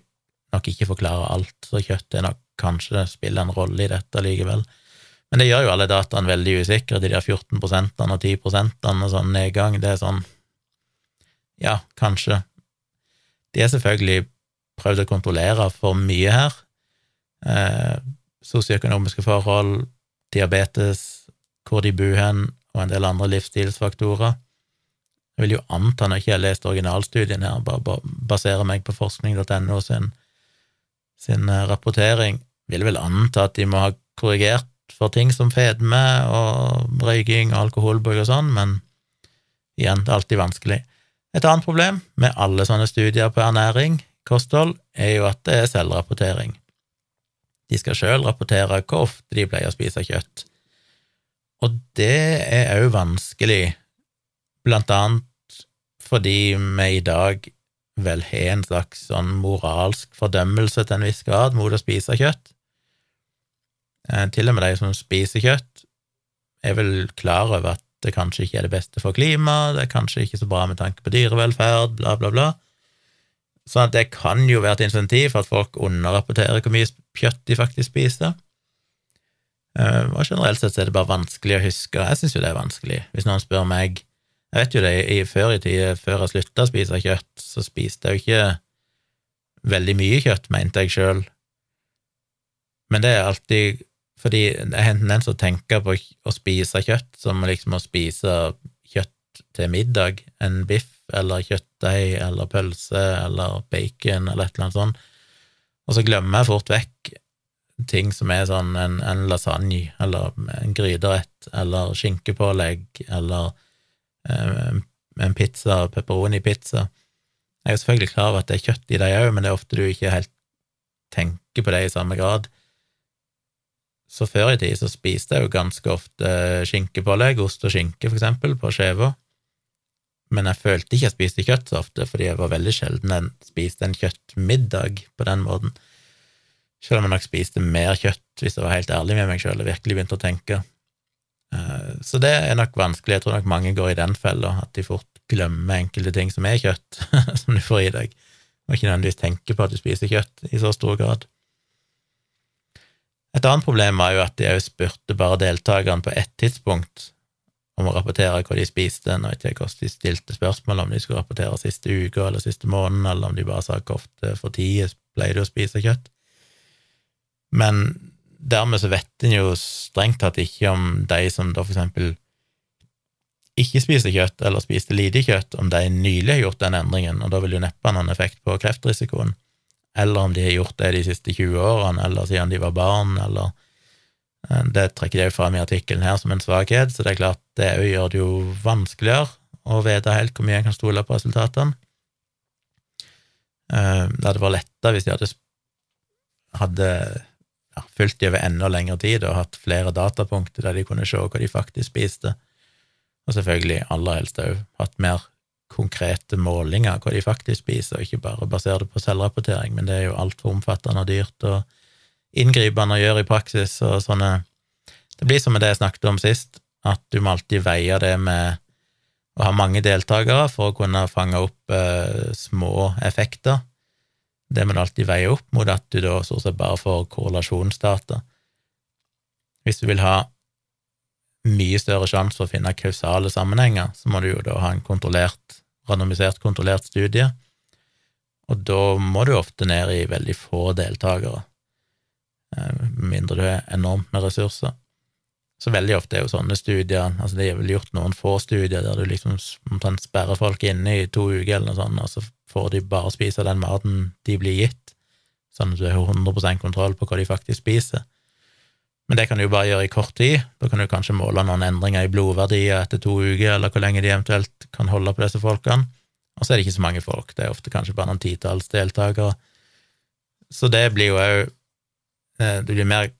nok ikke forklarer alt, så kjøtt er nok kanskje spiller en rolle i dette likevel. Men det gjør jo alle dataene veldig usikre, de der 14% og 10% og sånn nedgang. Det er sånn Ja, kanskje. De har selvfølgelig prøvd å kontrollere for mye her. Eh, sosioøkonomiske forhold, diabetes, hvor de bor hen, og en del andre livsstilsfaktorer. Jeg vil jo anta, når jeg ikke har lest originalstudien her, bare baserer meg på forskning.no sin, sin eh, rapportering, vil vel anta at de må ha korrigert for ting som fedme og røyking og alkoholbruk og sånn, men igjen, det er alltid vanskelig. Et annet problem med alle sånne studier på ernæring, kosthold, er jo at det er selvrapportering. De skal sjøl rapportere hvor ofte de pleier å spise kjøtt. Og det er òg vanskelig, blant annet fordi vi i dag vel har en slags sånn moralsk fordømmelse til en viss grad mot å spise kjøtt. Eh, til og med de som spiser kjøtt, er vel klar over at det kanskje ikke er det beste for klimaet, det er kanskje ikke så bra med tanke på dyrevelferd, bla, bla, bla. Så det kan jo være et insentiv for at folk underrapporterer hvor mye kjøtt de faktisk spiser. Eh, og generelt sett er det bare vanskelig å huske. Jeg syns jo det er vanskelig. Hvis noen spør meg Jeg vet jo det, i, før i tida, før jeg slutta å spise kjøtt, så spiste jeg jo ikke veldig mye kjøtt, mente jeg sjøl. Men det er alltid fordi jeg har en tendens til å tenke på å spise kjøtt som liksom å spise kjøtt til middag, en biff eller kjøttdeig eller pølse eller bacon eller et eller annet sånt, og så glemmer jeg fort vekk ting som er sånn en, en lasagne eller en gryterett eller skinkepålegg eller en pizza, pepperoni-pizza. Jeg er selvfølgelig klar over at det er kjøtt i dem òg, men det er ofte du ikke helt tenker på det i samme grad. Så før i tid så spiste jeg jo ganske ofte skinkepålegg, ost og skinke, for eksempel, på skiva. Men jeg følte ikke jeg spiste kjøtt så ofte, fordi jeg var veldig sjelden jeg spiste en kjøttmiddag på den måten. Selv om jeg nok spiste mer kjøtt, hvis jeg var helt ærlig med meg sjøl og virkelig begynte å tenke. Eh, så det er nok vanskelig. Jeg tror nok mange går i den fella, at de fort glemmer enkelte ting som er kjøtt, (laughs) som du får i deg, og ikke nødvendigvis tenker på at du spiser kjøtt i så stor grad. Et annet problem var jo at de òg spurte bare deltakerne på ett tidspunkt om å rapportere hva de spiste. jeg ikke hvordan de stilte spørsmål, om de skulle rapportere siste uka eller siste måneden, eller om de bare sa hvor ofte for tid pleier du å spise kjøtt. Men dermed så vet en jo strengt tatt ikke om de som da for eksempel ikke spiser kjøtt, eller spiste lite kjøtt, om de nylig har gjort den endringen, og da vil jo neppe ha noen effekt på kreftrisikoen, eller om de har gjort det de siste 20 årene, eller siden de var barn, eller Eh, det trekker de fram i artikkelen her som en svakhet, så det er klart det òg gjør det jo vanskeligere å vite helt hvor mye en kan stole på resultatene. Eh, det hadde vært lettere hvis de hadde, hadde fulgt de over enda lengre tid og hatt flere datapunkter der de kunne se hva de faktisk spiste, og selvfølgelig aller helst òg hatt mer konkrete målinger hva de faktisk spiser, og ikke bare basere det på selvrapportering, men det er jo altfor omfattende og dyrt. og inngripende å gjøre i praksis og sånne Det blir som med det jeg snakket om sist, at du må alltid veie det med å ha mange deltakere for å kunne fange opp eh, små effekter. Det må du alltid veie opp mot at du da stort sett bare får korrelasjonsdata. Hvis du vil ha mye større sjanse for å finne kausale sammenhenger, så må du jo da ha en kontrollert, randomisert kontrollert studie, og da må du ofte ned i veldig få deltakere. Eh, mindre du har enormt med ressurser. Så veldig ofte er jo sånne studier altså Det er vel gjort noen få studier der du liksom omtrent sperrer folk inne i to uker eller noe sånt, og så får de bare spise den maten de blir gitt, sånn at du har 100% kontroll på hva de faktisk spiser. Men det kan du jo bare gjøre i kort tid. Da kan du kanskje måle noen endringer i blodverdier etter to uker, eller hvor lenge de eventuelt kan holde på disse folkene. Og så er det ikke så mange folk, det er ofte kanskje bare noen titalls deltakere. Så det blir jo òg Eh, det blir mer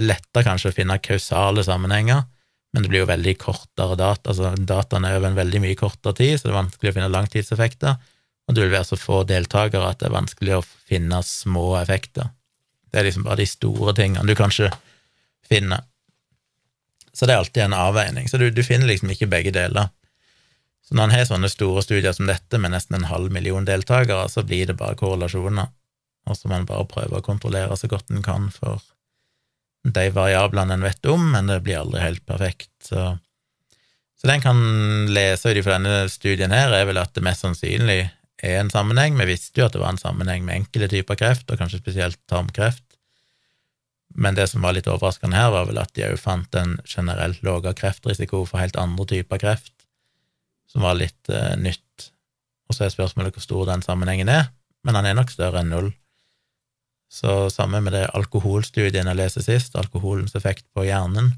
lettere kanskje å finne kausale sammenhenger, men det blir jo veldig kortere data. altså Dataene er over en veldig mye kortere tid, så det er vanskelig å finne langtidseffekter. Og det vil være så få deltakere at det er vanskelig å finne små effekter. Det er liksom bare de store tingene du kanskje finner. Så det er alltid en avveining. Så du, du finner liksom ikke begge deler. Så når en har sånne store studier som dette, med nesten en halv million deltakere, så blir det bare korrelasjoner og så må en bare prøve å kontrollere så godt en kan for de variablene en vet om, men det blir aldri helt perfekt. Så, så en kan lese ut ifra denne studien her, er vel at det mest sannsynlig er en sammenheng. Vi visste jo at det var en sammenheng med enkelte typer kreft, og kanskje spesielt tarmkreft. Men det som var litt overraskende her, var vel at de òg fant en generelt lavere kreftrisiko for helt andre typer kreft, som var litt uh, nytt. Og så er spørsmålet hvor stor den sammenhengen er, men han er nok større enn null. Så samme med det alkoholstudien jeg leste sist, alkoholens effekt på hjernen,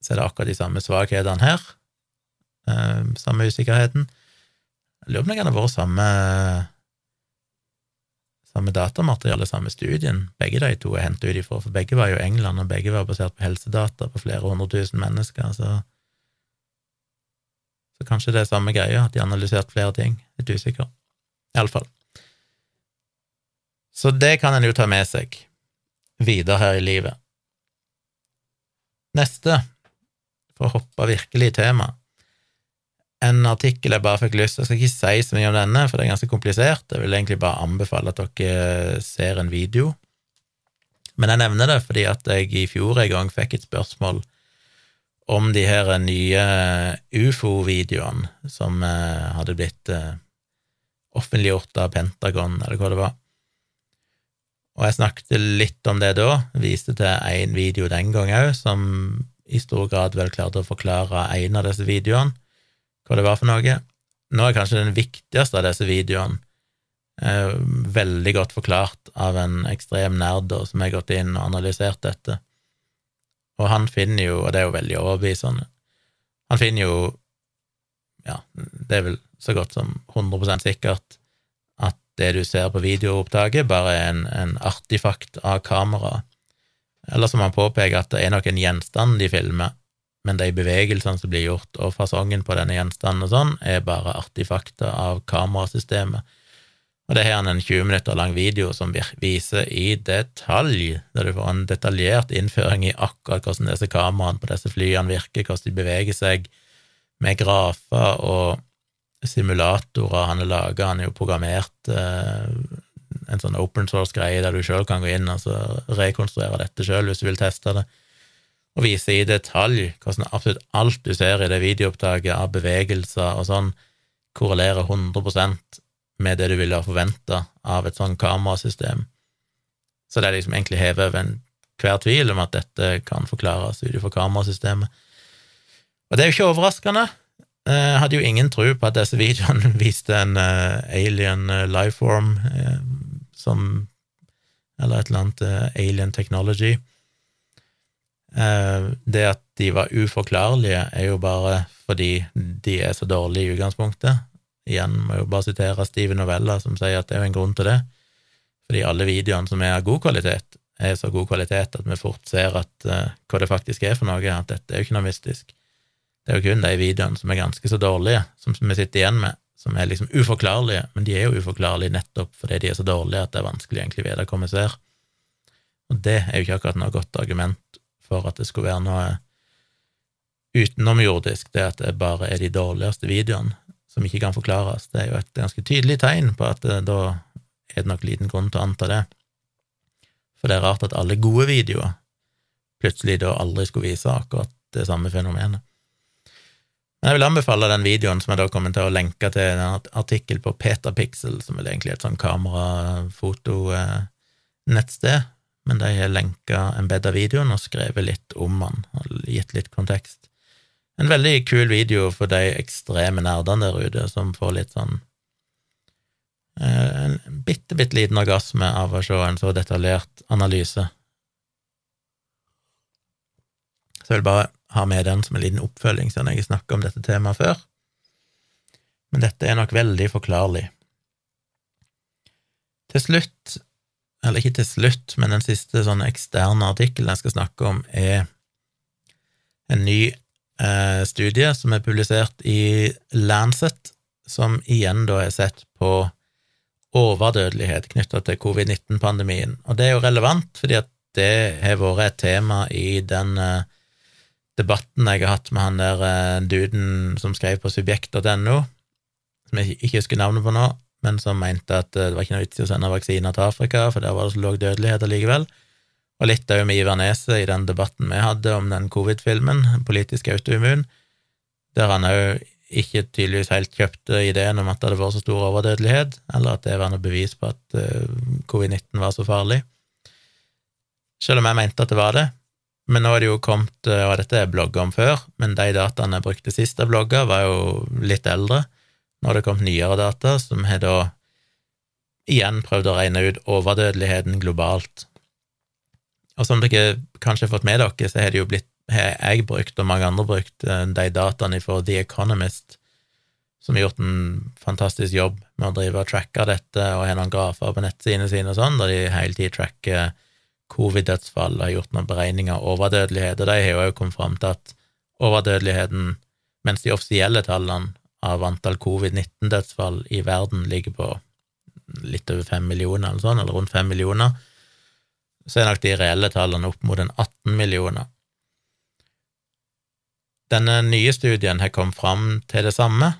så er det akkurat de samme svakhetene her, eh, samme usikkerheten. Jeg lurer på om det kan ha vært samme, samme datamateriale, samme studien. Begge de to er hentet ut ifra, for begge var jo England, og begge var basert på helsedata på flere hundre tusen mennesker, så så kanskje det er samme greia, at de har analysert flere ting. Litt usikker. Iallfall. Så det kan en jo ta med seg videre her i livet. Neste, for å hoppe virkelig i tema, en artikkel jeg bare fikk lyst til Jeg skal ikke si så mye om denne, for det er ganske komplisert. Jeg vil egentlig bare anbefale at dere ser en video. Men jeg nevner det fordi at jeg i fjor en gang fikk et spørsmål om de her nye ufo-videoene som eh, hadde blitt eh, offentliggjort av Pentagon, eller hva det var. Og jeg snakket litt om det da, viste til en video den gang òg, som i stor grad vel klarte å forklare en av disse videoene, hva det var for noe. Nå er kanskje den viktigste av disse videoene eh, veldig godt forklart av en ekstrem nerd som har gått inn og analysert dette. Og han finner jo, og det er jo veldig overbevisende, han finner jo, ja, det er vel så godt som 100% sikkert, det du ser på videoopptaket, bare er en, en artifakt av kameraet. Eller som han påpeker, at det er nok en gjenstand de filmer, men de bevegelsene som blir gjort, og fasongen på denne gjenstanden og sånn, er bare artifakter av kamerasystemet. Og det har han en 20 minutter lang video som viser i detalj, der du får en detaljert innføring i akkurat hvordan disse kameraene på disse flyene virker, hvordan de beveger seg, med grafer og simulatorer han har laga. Han har jo programmert eh, en sånn open source-greie der du sjøl kan gå inn og rekonstruere dette sjøl hvis du vil teste det. og vise i detalj hvordan absolutt alt du ser i det videoopptaket av bevegelser og sånn, korrelerer 100% med det du ville ha forventa av et sånn kamerasystem. Så det er liksom egentlig hevet over enhver tvil om at dette kan forklares ut ifra kamerasystemet. Og det er jo ikke overraskende. Jeg hadde jo ingen tro på at disse videoene (laughs) viste en uh, alien uh, lifeform uh, som Eller et eller annet alien technology. det at de var uforklarlige, er jo bare fordi de er så dårlige i utgangspunktet. Igjen må jeg jo bare sitere Steve Novella, som sier at det er jo en grunn til det. Fordi alle videoene som er av god kvalitet, er så god kvalitet at vi fort ser at, hva det faktisk er for noe, at dette er jo ikke noe mystisk. Det er jo kun de videoene som er ganske så dårlige, som vi sitter igjen med, som er liksom uforklarlige, men de er jo uforklarlige nettopp fordi de er så dårlige at det er vanskelig egentlig å vite hva vi ser. Og det er jo ikke akkurat noe godt argument for at det skulle være noe utenomjordisk, det at det bare er de dårligste videoene som ikke kan forklares. Det er jo et ganske tydelig tegn på at eh, da er det nok liten grunn til å anta det. For det er rart at alle gode videoer plutselig da aldri skulle vise akkurat det samme fenomenet. Men jeg vil anbefale den videoen som jeg da kommer til å lenke til en artikkel på Petapixel, som er egentlig et sånn kamerafotonettsted, men de har lenka av videoen og skrevet litt om den, og gitt litt kontekst. En veldig kul video for de ekstreme nerdene der ute, som får litt sånn eh, En bitte, bitte liten orgasme av å se en så detaljert analyse. Så jeg vil bare ha med den som en liten oppfølging, siden jeg har snakka om dette temaet før. Men dette er nok veldig forklarlig. Til slutt, eller ikke til slutt, men den siste sånn eksterne artikkelen jeg skal snakke om, er en ny eh, studie som er publisert i Lancet, som igjen da er sett på overdødelighet knytta til covid-19-pandemien. Og det er jo relevant, fordi at det har vært et tema i den eh, debatten jeg har hatt med han der uh, duden som skrev på subjekt.no, som jeg ikke husker navnet på nå, men som mente at uh, det var ikke noe vits i å sende vaksiner til Afrika, for der var det så lav dødelighet allikevel. Og litt òg med Ivar Neset i den debatten vi hadde om den covid-filmen, politisk autoimmun, der han òg ikke tydeligvis helt kjøpte ideen om at det hadde vært så stor overdødelighet, eller at det var noe bevis på at uh, covid-19 var så farlig. Selv om jeg mente at det var det, men nå er det jo kommet, eh, og dette er blogga om før, men de dataene jeg brukte sist jeg blogga, var jo litt eldre. Nå har det kommet nyere data, som har da igjen prøvd å regne ut overdødeligheten globalt. Og som dere kanskje har fått med dere, så har det jo blitt, har jeg brukt, og mange andre brukt, eh, de dataene for The Economist, som har gjort en fantastisk jobb med å drive og tracke dette, og har noen grafer på nettsidene sine og sånn, der de hele tiden tracker covid-dødsfall, har gjort noen beregninger av overdødelighet, og de har jo også kommet fram til at overdødeligheten, mens de offisielle tallene av antall covid-19-dødsfall i verden ligger på litt over fem millioner, eller sånn, eller rundt fem millioner, så er nok de reelle tallene opp mot en 18 millioner. Denne nye studien har kommet fram til det samme.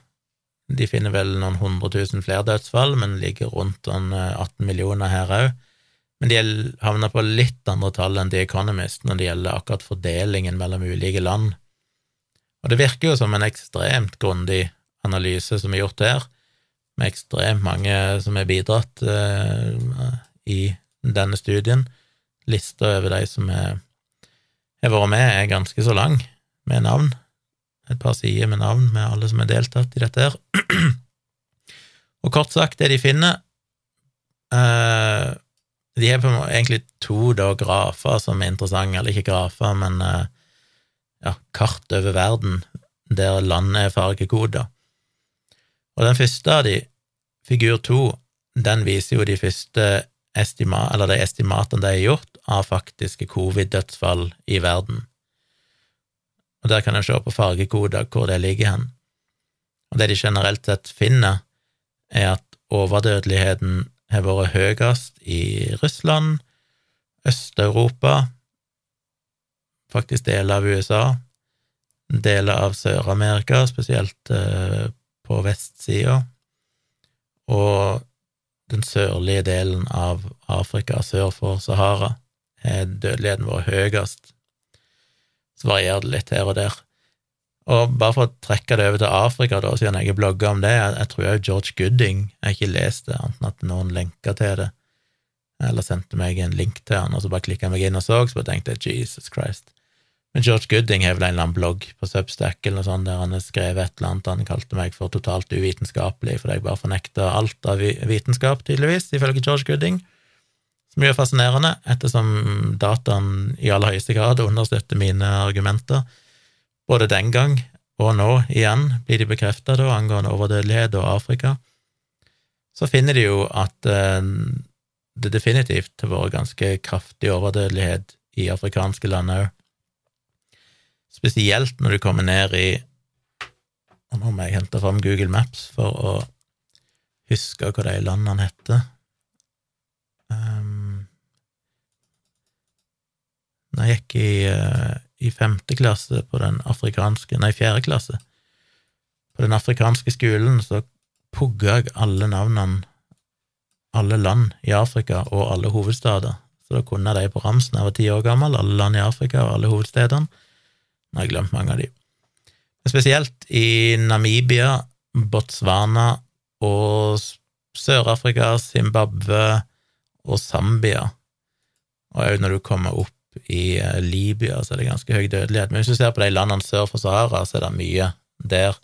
De finner vel noen hundre tusen flere dødsfall, men ligger rundt 18 millioner her òg. Men de havner på litt andre tall enn The Economist når det gjelder akkurat fordelingen mellom ulike land. Og det virker jo som en ekstremt grundig analyse som er gjort her, med ekstremt mange som er bidratt uh, i denne studien. Lista over de som har vært med, er ganske så lang, med navn. Et par sider med navn med alle som har deltatt i dette her. (clears throat) Og kort sagt, det de finner uh, de har egentlig to da, grafer som er interessante, eller ikke grafer, men eh, ja, kart over verden der landet er fargekoder. Og den første av de, figur to, den viser jo de første estima, eller de estimatene de har gjort av faktiske covid-dødsfall i verden. Og der kan en se på fargekoder hvor det ligger hen. Og det de generelt sett finner, er at overdødeligheten har vært høyest i Russland, Øst-Europa, faktisk deler av USA, deler av Sør-Amerika, spesielt eh, på vestsida, og den sørlige delen av Afrika sør for Sahara har dødeligheten vært høyest. Så varierer det litt her og der. Og bare for å trekke det over til Afrika, da, siden jeg har blogga om det, jeg, jeg tror òg George Gooding Jeg har ikke lest det, enten at noen lenka til det, eller sendte meg en link til han, og så bare klikka meg inn og så, så bare tenkte jeg Jesus Christ. Men George Gooding har vel en eller annen blogg på Substack eller noe sånt, der han har skrevet et eller annet han kalte meg for totalt uvitenskapelig fordi jeg bare fornekta alt av vitenskap, tydeligvis, ifølge George Gooding. Som jo er fascinerende, ettersom dataen i aller høyeste grad understøtter mine argumenter. Både den gang og nå igjen blir de bekrefta angående overdødelighet og Afrika. Så finner de jo at eh, det definitivt har vært ganske kraftig overdødelighet i afrikanske land òg. Spesielt når du kommer ned i og Nå må jeg hente fram Google Maps for å huske hva de landene heter. Um, når jeg gikk i, uh, i femte klasse på den afrikanske Nei, fjerde klasse. På den afrikanske skolen så pugga jeg alle navnene, alle land i Afrika og alle hovedstader. Så da kunne jeg de på ramsen. Jeg var ti år gammel, alle land i Afrika og alle hovedstedene. Nå har jeg glemt mange av de. Spesielt i Namibia, Botswana og Sør-Afrika, Zimbabwe og Zambia. Og òg når du kommer opp i eh, Libya, så er det ganske høy dødelighet. Men hvis du ser på de landene sør for Sahara, så er det mye der.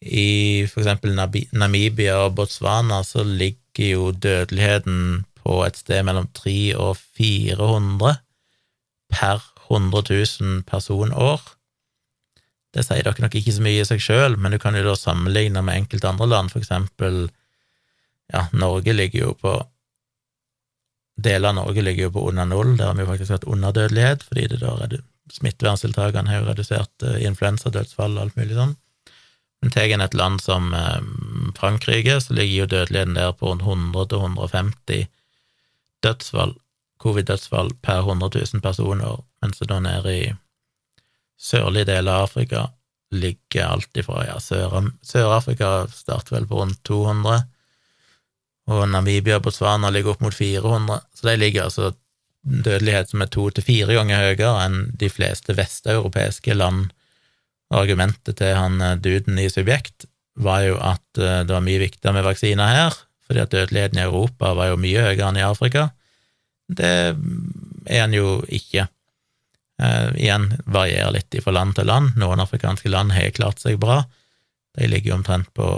I for eksempel Namibia og Botswana så ligger jo dødeligheten på et sted mellom 300 og 400 per 100 000 personår. Det sier dere nok ikke så mye i seg sjøl, men du kan jo da sammenligne med enkelte andre land, for eksempel ja, Norge ligger jo på Deler av Norge ligger jo på under null, der har vi faktisk hatt underdødelighet, fordi det da smitteverntiltakene har jo redusert uh, influensadødsfall og alt mulig sånn. Men tar en et land som uh, Frankrike, så ligger jo dødeligheten der på rundt 100-150 dødsfall covid-dødsfall per 100 000 personer, mens det da nede i sørlige deler av Afrika ligger alt ifra ja, Sør-Afrika starter vel på rundt 200, og Namibia og Botswana ligger opp mot 400, så de ligger altså dødelighet som er to til fire ganger høyere enn de fleste vesteuropeiske land. Argumentet til han eh, duden i Subjekt var jo at eh, det var mye viktigere med vaksiner her, fordi at dødeligheten i Europa var jo mye høyere enn i Afrika. Det er han jo ikke. Eh, igjen varierer litt fra land til land. Noen afrikanske land har klart seg bra. De ligger jo omtrent på,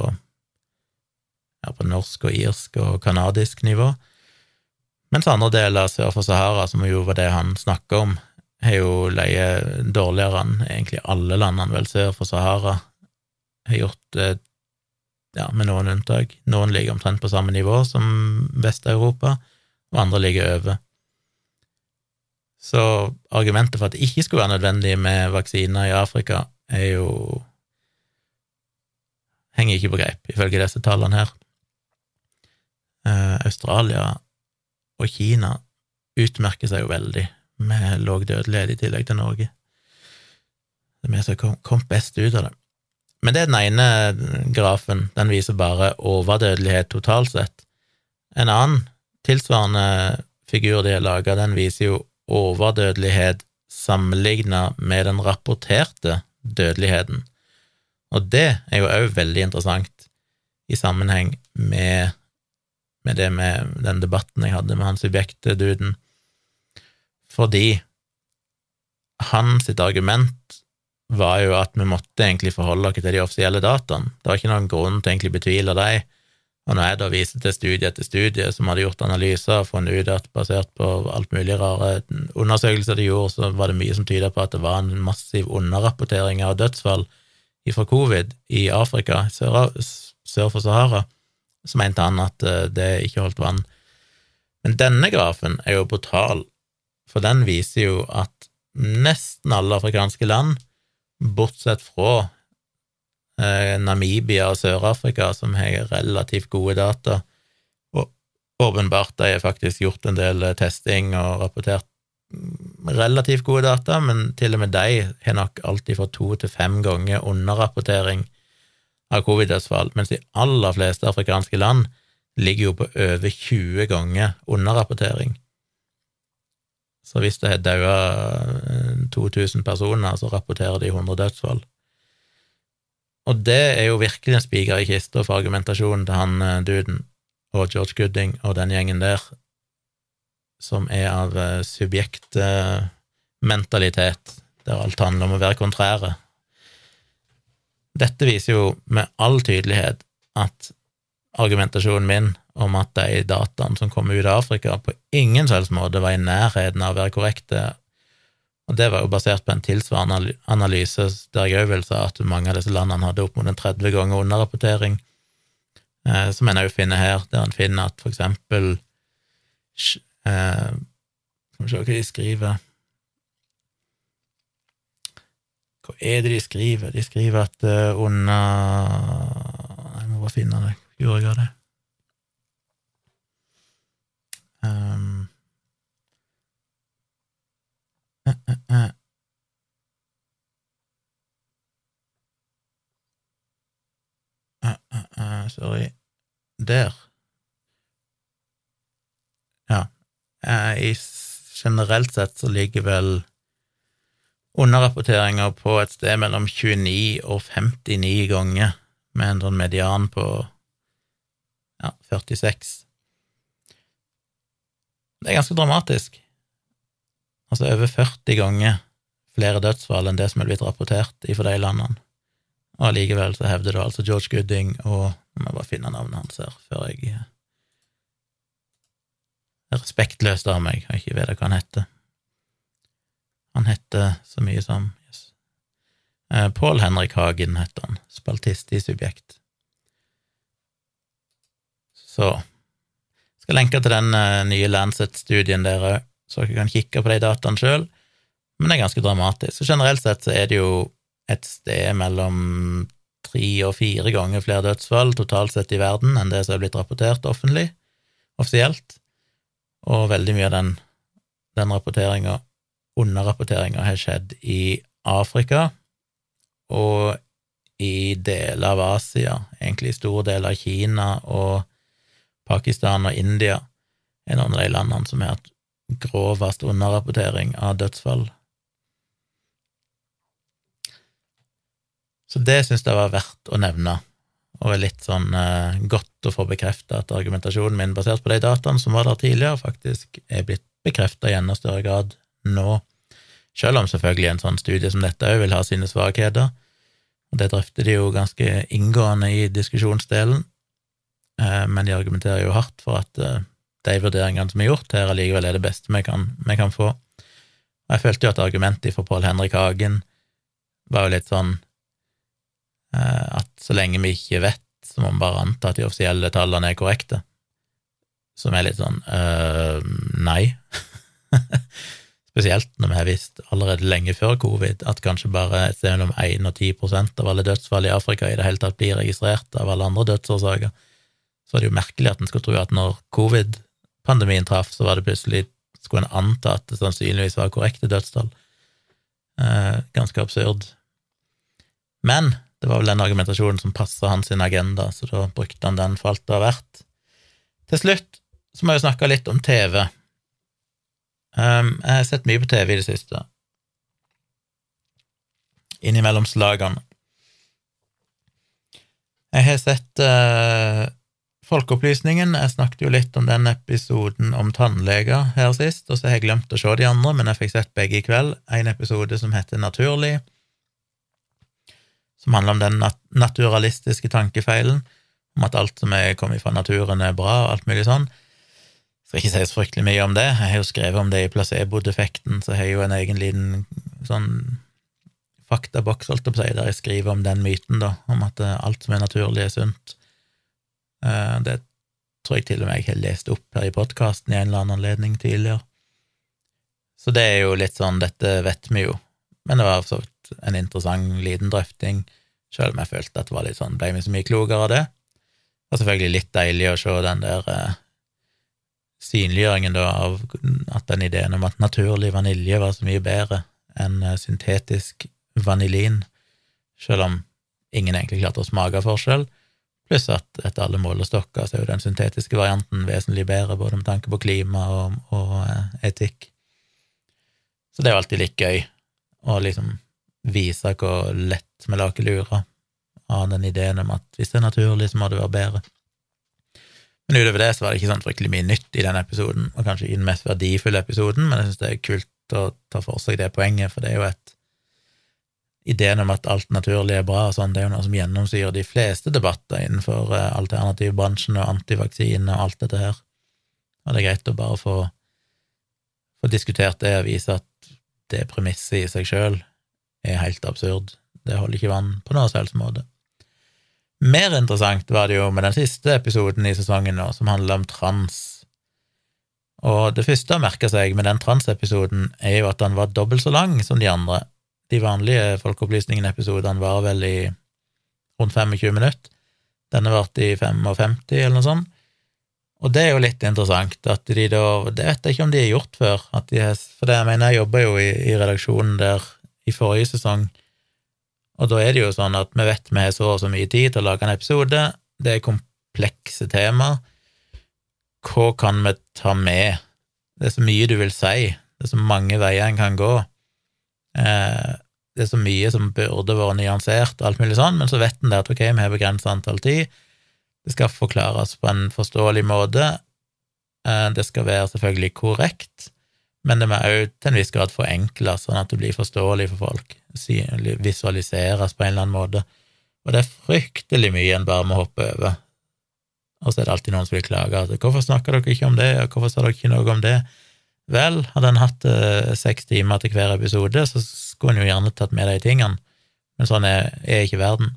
ja, på norsk og irsk og canadisk nivå. Mens andre deler sør for Sahara, som jo var det han snakka om, har jo leie dårligere enn egentlig alle landene vel sør for Sahara har gjort, det, ja, med noen unntak. Noen ligger omtrent på samme nivå som Vest-Europa og andre ligger over. Så argumentet for at det ikke skulle være nødvendig med vaksiner i Afrika, er jo henger ikke på greip, ifølge disse tallene her. Eh, Australia og Kina utmerker seg jo veldig med låg dødelighet i tillegg til Norge. Det er vi som kom, kom best ut av det. Men det er den ene grafen, den viser bare overdødelighet totalt sett. En annen tilsvarende figur de har laga, den viser jo overdødelighet sammenligna med den rapporterte dødeligheten. Og det er jo òg veldig interessant i sammenheng med, med, det med den debatten jeg hadde med han subjektduden, fordi hans argument var jo at vi måtte egentlig forholde oss til de offisielle dataene. Det var ikke noen grunn til å betvile dem, og når jeg da viste til studie etter studie som hadde gjort analyser og funnet ut at basert på alt mulig rare undersøkelser de gjorde, så var det mye som tyda på at det var en massiv underrapportering av dødsfall fra covid i Afrika, sør, sør for Sahara, så mente han at eh, det ikke holdt vann. Men denne grafen er jo brutal, for den viser jo at nesten alle afrikanske land, bortsett fra Eh, Namibia og Sør-Afrika, som har relativt gode data. Og åpenbart de har faktisk gjort en del eh, testing og rapportert mm, relativt gode data, men til og med de har nok alltid fått to til fem ganger underrapportering av covid-dødsfall, mens de aller fleste afrikanske land ligger jo på over 20 ganger underrapportering. Så hvis det har daua 2000 personer, så rapporterer de 100 dødsfall. Og det er jo virkelig en spiker i kista for argumentasjonen til han eh, duden og George Gooding og den gjengen der, som er av eh, subjektmentalitet, der alt handler om å være kontrære. Dette viser jo med all tydelighet at argumentasjonen min om at de dataene som kom ut av Afrika, på ingen selvs måte var i nærheten av å være korrekte. Og det var jo basert på en tilsvarende analyse der jeg òg vil si at mange av disse landene hadde opp mot en 30 ganger underrapportering, eh, som en òg finner her, der en finner at for eksempel eh, Skal vi se hva de skriver Hva er det de skriver? De skriver at uh, under Jeg må bare finne det. Gjorde jeg det? Um, uh, uh, sorry Der. Ja. I generelt sett så ligger vel underrapporteringer på et sted mellom 29 og 59 ganger, med en sånn median på ja, 46. Det er ganske dramatisk. Altså over 40 ganger flere dødsfall enn det som er blitt rapportert i for de landene. Og allikevel så hevder da altså George Gooding og Jeg må bare finne navnet hans her før jeg er respektløst av meg og ikke vet hva han heter. Han heter så mye som yes. eh, Pål Henrik Hagen heter han, spaltist i Subjekt. Så skal lenke til den uh, nye Lancet-studien der òg, så dere kan kikke på de dataene sjøl, men det er ganske dramatisk. Så generelt sett så er det jo et sted mellom tre og fire ganger flere dødsfall totalt sett i verden enn det som er blitt rapportert offentlig, offisielt, og veldig mye av den, den rapporteringa, underrapporteringa, har skjedd i Afrika og i deler av Asia, egentlig i store deler av Kina og Pakistan og India er noen av de landene som har hatt grovest underrapportering av dødsfall. Så det syns jeg var verdt å nevne, og er litt sånn eh, godt å få bekrefta at argumentasjonen min basert på de dataene som var der tidligere, faktisk er blitt bekrefta i enda større grad nå, selv om selvfølgelig en sånn studie som dette òg vil ha sine svakheter, og det drøfter de jo ganske inngående i diskusjonsdelen, Eh, men de argumenterer jo hardt for at eh, de vurderingene som er gjort her, allikevel er det beste vi kan, vi kan få. Og jeg følte jo at argumentet fra Pål Henrik Hagen var jo litt sånn eh, at så lenge vi ikke vet, så må vi bare anta at de offisielle tallene er korrekte. Som er litt sånn øh, nei. (laughs) Spesielt når vi har visst allerede lenge før covid at kanskje bare et sted mellom 1 og 10% av alle dødsfall i Afrika i det hele tatt blir registrert av alle andre dødsårsaker så er det jo merkelig at en skulle tro at når covid-pandemien traff, så var det plutselig skulle en anta at det sannsynligvis var korrekte dødstall. Eh, ganske absurd. Men det var vel den argumentasjonen som passa hans agenda, så da brukte han den for alt det var verdt. Til slutt så må jeg snakke litt om TV. Um, jeg har sett mye på TV i det siste. Innimellom slagene. Jeg har sett uh, Folkeopplysningen, jeg snakket jo litt om den episoden om tannleger her sist, og så har jeg glemt å se de andre, men jeg fikk sett begge i kveld. En episode som heter Naturlig, som handler om den nat naturalistiske tankefeilen, om at alt som er kommet fra naturen, er bra, og alt mulig sånn. Skal ikke si så fryktelig mye om det, jeg har jo skrevet om det i placebo-defekten, så jeg har jo en egen liten sånn faktaboks, holdt jeg der jeg skriver om den myten, da, om at alt som er naturlig, er sunt. Eh, det tror jeg til og med jeg har lest opp her i podkasten i en eller annen anledning tidligere. Så det er jo litt sånn, dette vet vi jo, men det var så en interessant liten drøfting, sjøl om jeg følte at det var litt sånn, ble vi så mye klokere av det. Og selvfølgelig litt deilig å se den der eh, synliggjøringen da av at den ideen om at naturlig vanilje var så mye bedre enn eh, syntetisk vanilin, selv om ingen egentlig klarte å smake forskjell. Pluss at etter alle målestokker så er jo den syntetiske varianten vesentlig bedre, både med tanke på klima og, og eh, etikk. Så det er jo alltid litt gøy å liksom vise hvor lett vi lager lurer av den ideen om at hvis det er naturlig, så må det være bedre. Men utover det så var det ikke sånn fryktelig mye nytt i den episoden, og kanskje ikke den mest verdifulle episoden, men jeg synes det er kult å ta for seg det poenget, for det er jo et Ideen om at alt naturlig er bra, og sånn, det er jo noe som gjennomsyrer de fleste debatter innenfor eh, alternativbransjen og antivaksine og alt dette her. Og det er greit å bare få, få diskutert det og vise at det premisset i seg sjøl er helt absurd. Det holder ikke vann på noen som helst måte. Mer interessant var det jo med den siste episoden i sesongen nå, som handler om trans. Og det første å merke seg med den transepisoden er jo at den var dobbelt så lang som de andre. De vanlige Folkeopplysningen-episodene var vel i rundt 25 minutter. Denne varte i 55, eller noe sånt. Og det er jo litt interessant at de da Det vet jeg ikke om de har gjort før. De, for det, jeg mener, jeg jobba jo i, i redaksjonen der i forrige sesong, og da er det jo sånn at vi vet vi har så og så mye tid til å lage en episode, det er komplekse tema. Hva kan vi ta med? Det er så mye du vil si, det er så mange veier en kan gå. Eh, det er så mye som burde vært nyansert, og alt mulig sånn, men så vet en at ok, vi har begrenset antall tid, det skal forklares på en forståelig måte, eh, det skal være selvfølgelig korrekt, men det må òg til en viss grad forenkles, sånn at det blir forståelig for folk visualiseres på en eller annen måte. Og det er fryktelig mye en bare må hoppe over. Og så er det alltid noen som vil klage. Altså, 'Hvorfor snakker dere ikke om det, og hvorfor sa dere ikke noe om det?' Vel, hadde en hatt eh, seks timer til hver episode, så skulle en jo gjerne tatt med de tingene, men sånn er, er ikke verden.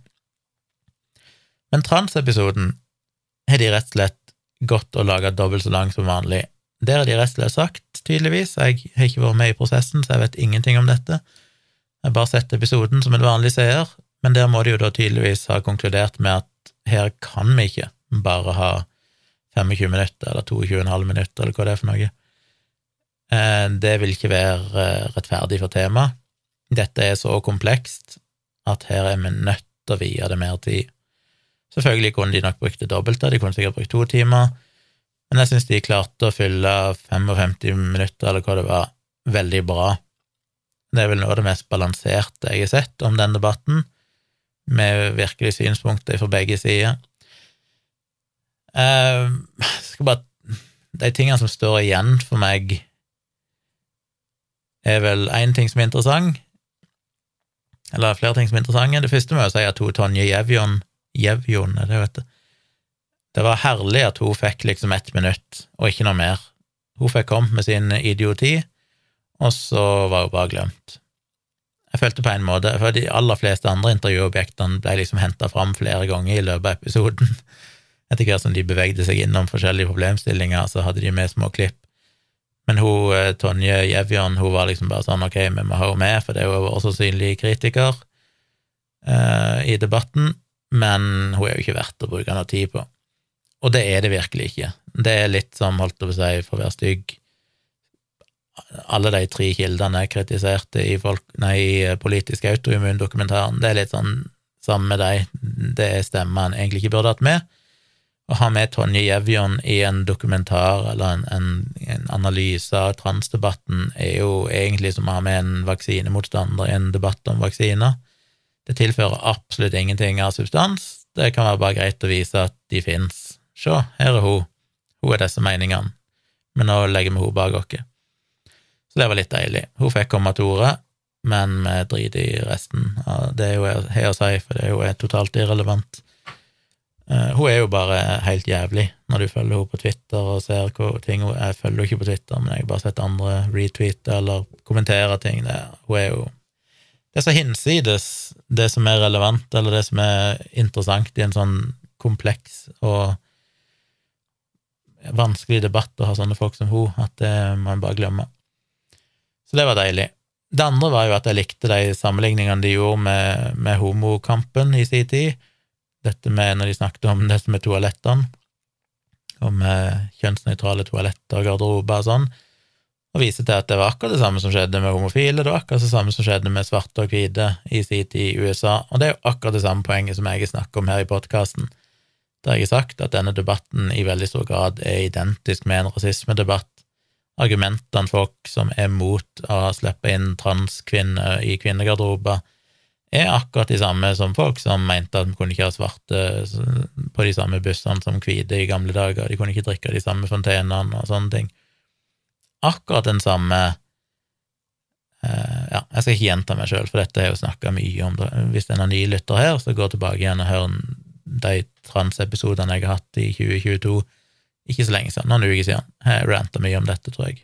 Men transepisoden har de rett og slett gått og laga dobbelt så lang som vanlig. Der har de rett og slett sagt, tydeligvis, jeg har ikke vært med i prosessen, så jeg vet ingenting om dette, jeg har bare sett episoden som en vanlig seer, men der må de jo da tydeligvis ha konkludert med at her kan vi ikke bare ha 25 minutter eller 22,5 minutter, eller hva det er for noe. Eh, det vil ikke være eh, rettferdig for temaet. Dette er så komplekst at her er vi nødt til å vie det mer tid. Selvfølgelig kunne de nok brukt det dobbelte, de kunne sikkert brukt to timer, men jeg syns de klarte å fylle 55 minutter, eller hva det var, veldig bra det er vel noe av det mest balanserte jeg har sett om den debatten, med virkelig synspunkter fra begge sider. Jeg skal bare De tingene som står igjen for meg, er vel én ting som er interessant, eller flere ting som er interessante. Det første må jeg si at hun Tonje Jevjon Jevjon, er det hun du. Det var herlig at hun fikk liksom ett minutt, og ikke noe mer. Hun fikk kommet med sin idioti, og så var hun bare glemt. Jeg følte på en måte, for de aller fleste andre intervjuobjektene ble liksom henta fram flere ganger i løpet av episoden. (laughs) Etter hvert som de bevegde seg innom forskjellige problemstillinger, så hadde de med små klipp. Men hun, eh, Tonje Jevjon hun var liksom bare sånn ok, vi må ha henne med, for det er jo også synlig kritiker uh, i debatten, men hun er jo ikke verdt å bruke noe tid på. Og det er det virkelig ikke. Det er litt som, holdt jeg på å si, for å være stygg, alle de tre kildene jeg kritiserte i, folk, nei, i politisk autoimmundokumentaren, det er litt sånn samme med dem. det er stemmer en egentlig ikke burde hatt med. Å ha med Tonje Jevjon i en dokumentar eller en, en, en analyse av transdebatten er jo egentlig som å ha med en vaksinemotstander i en debatt om vaksiner. Det tilfører absolutt ingenting av substans, det kan være bare greit å vise at de fins. Se, her er hun, hun er disse meningene, men nå legger vi henne bak oss. Så det var litt deilig. Hun fikk komme til orde, men vi driter i resten av det hun har å si, for det er jo totalt irrelevant. Uh, hun er jo bare helt jævlig når du følger henne på Twitter og ser hvor ting hun Jeg følger henne ikke på Twitter, men jeg har bare sett andre retweete eller kommentere ting. Der. hun er jo Det er så hinsides det som er relevant, eller det som er interessant i en sånn kompleks og vanskelig debatt å ha sånne folk som hun, at det må en bare glemme. Så det var deilig. Det andre var jo at jeg likte de sammenligningene de gjorde med, med homokampen i sin tid. Dette med når de snakket om det som er toalettene, om eh, kjønnsnøytrale toaletter og garderober og sånn, og viste til at det var akkurat det samme som skjedde med homofile, det var akkurat det samme som skjedde med svarte og hvite i sin tid i USA, og det er jo akkurat det samme poenget som jeg snakker om her i podkasten. Der jeg sagt at denne debatten i veldig stor grad er identisk med en rasismedebatt, argumentene folk som er mot å slippe inn transkvinner i kvinnegarderober, er akkurat de samme som folk som mente at vi kunne ikke ha svarte på de samme bussene som hvite i gamle dager, de kunne ikke drikke de samme fontenene og sånne ting. Akkurat den samme eh, Ja, jeg skal ikke gjenta meg sjøl, for dette har jeg jo snakka mye om. Hvis det er nye lytter her, så gå tilbake igjen og hør de transepisodene jeg har hatt i 2022 ikke så lenge siden, noen uker siden. Jeg ranta mye om dette, tror jeg.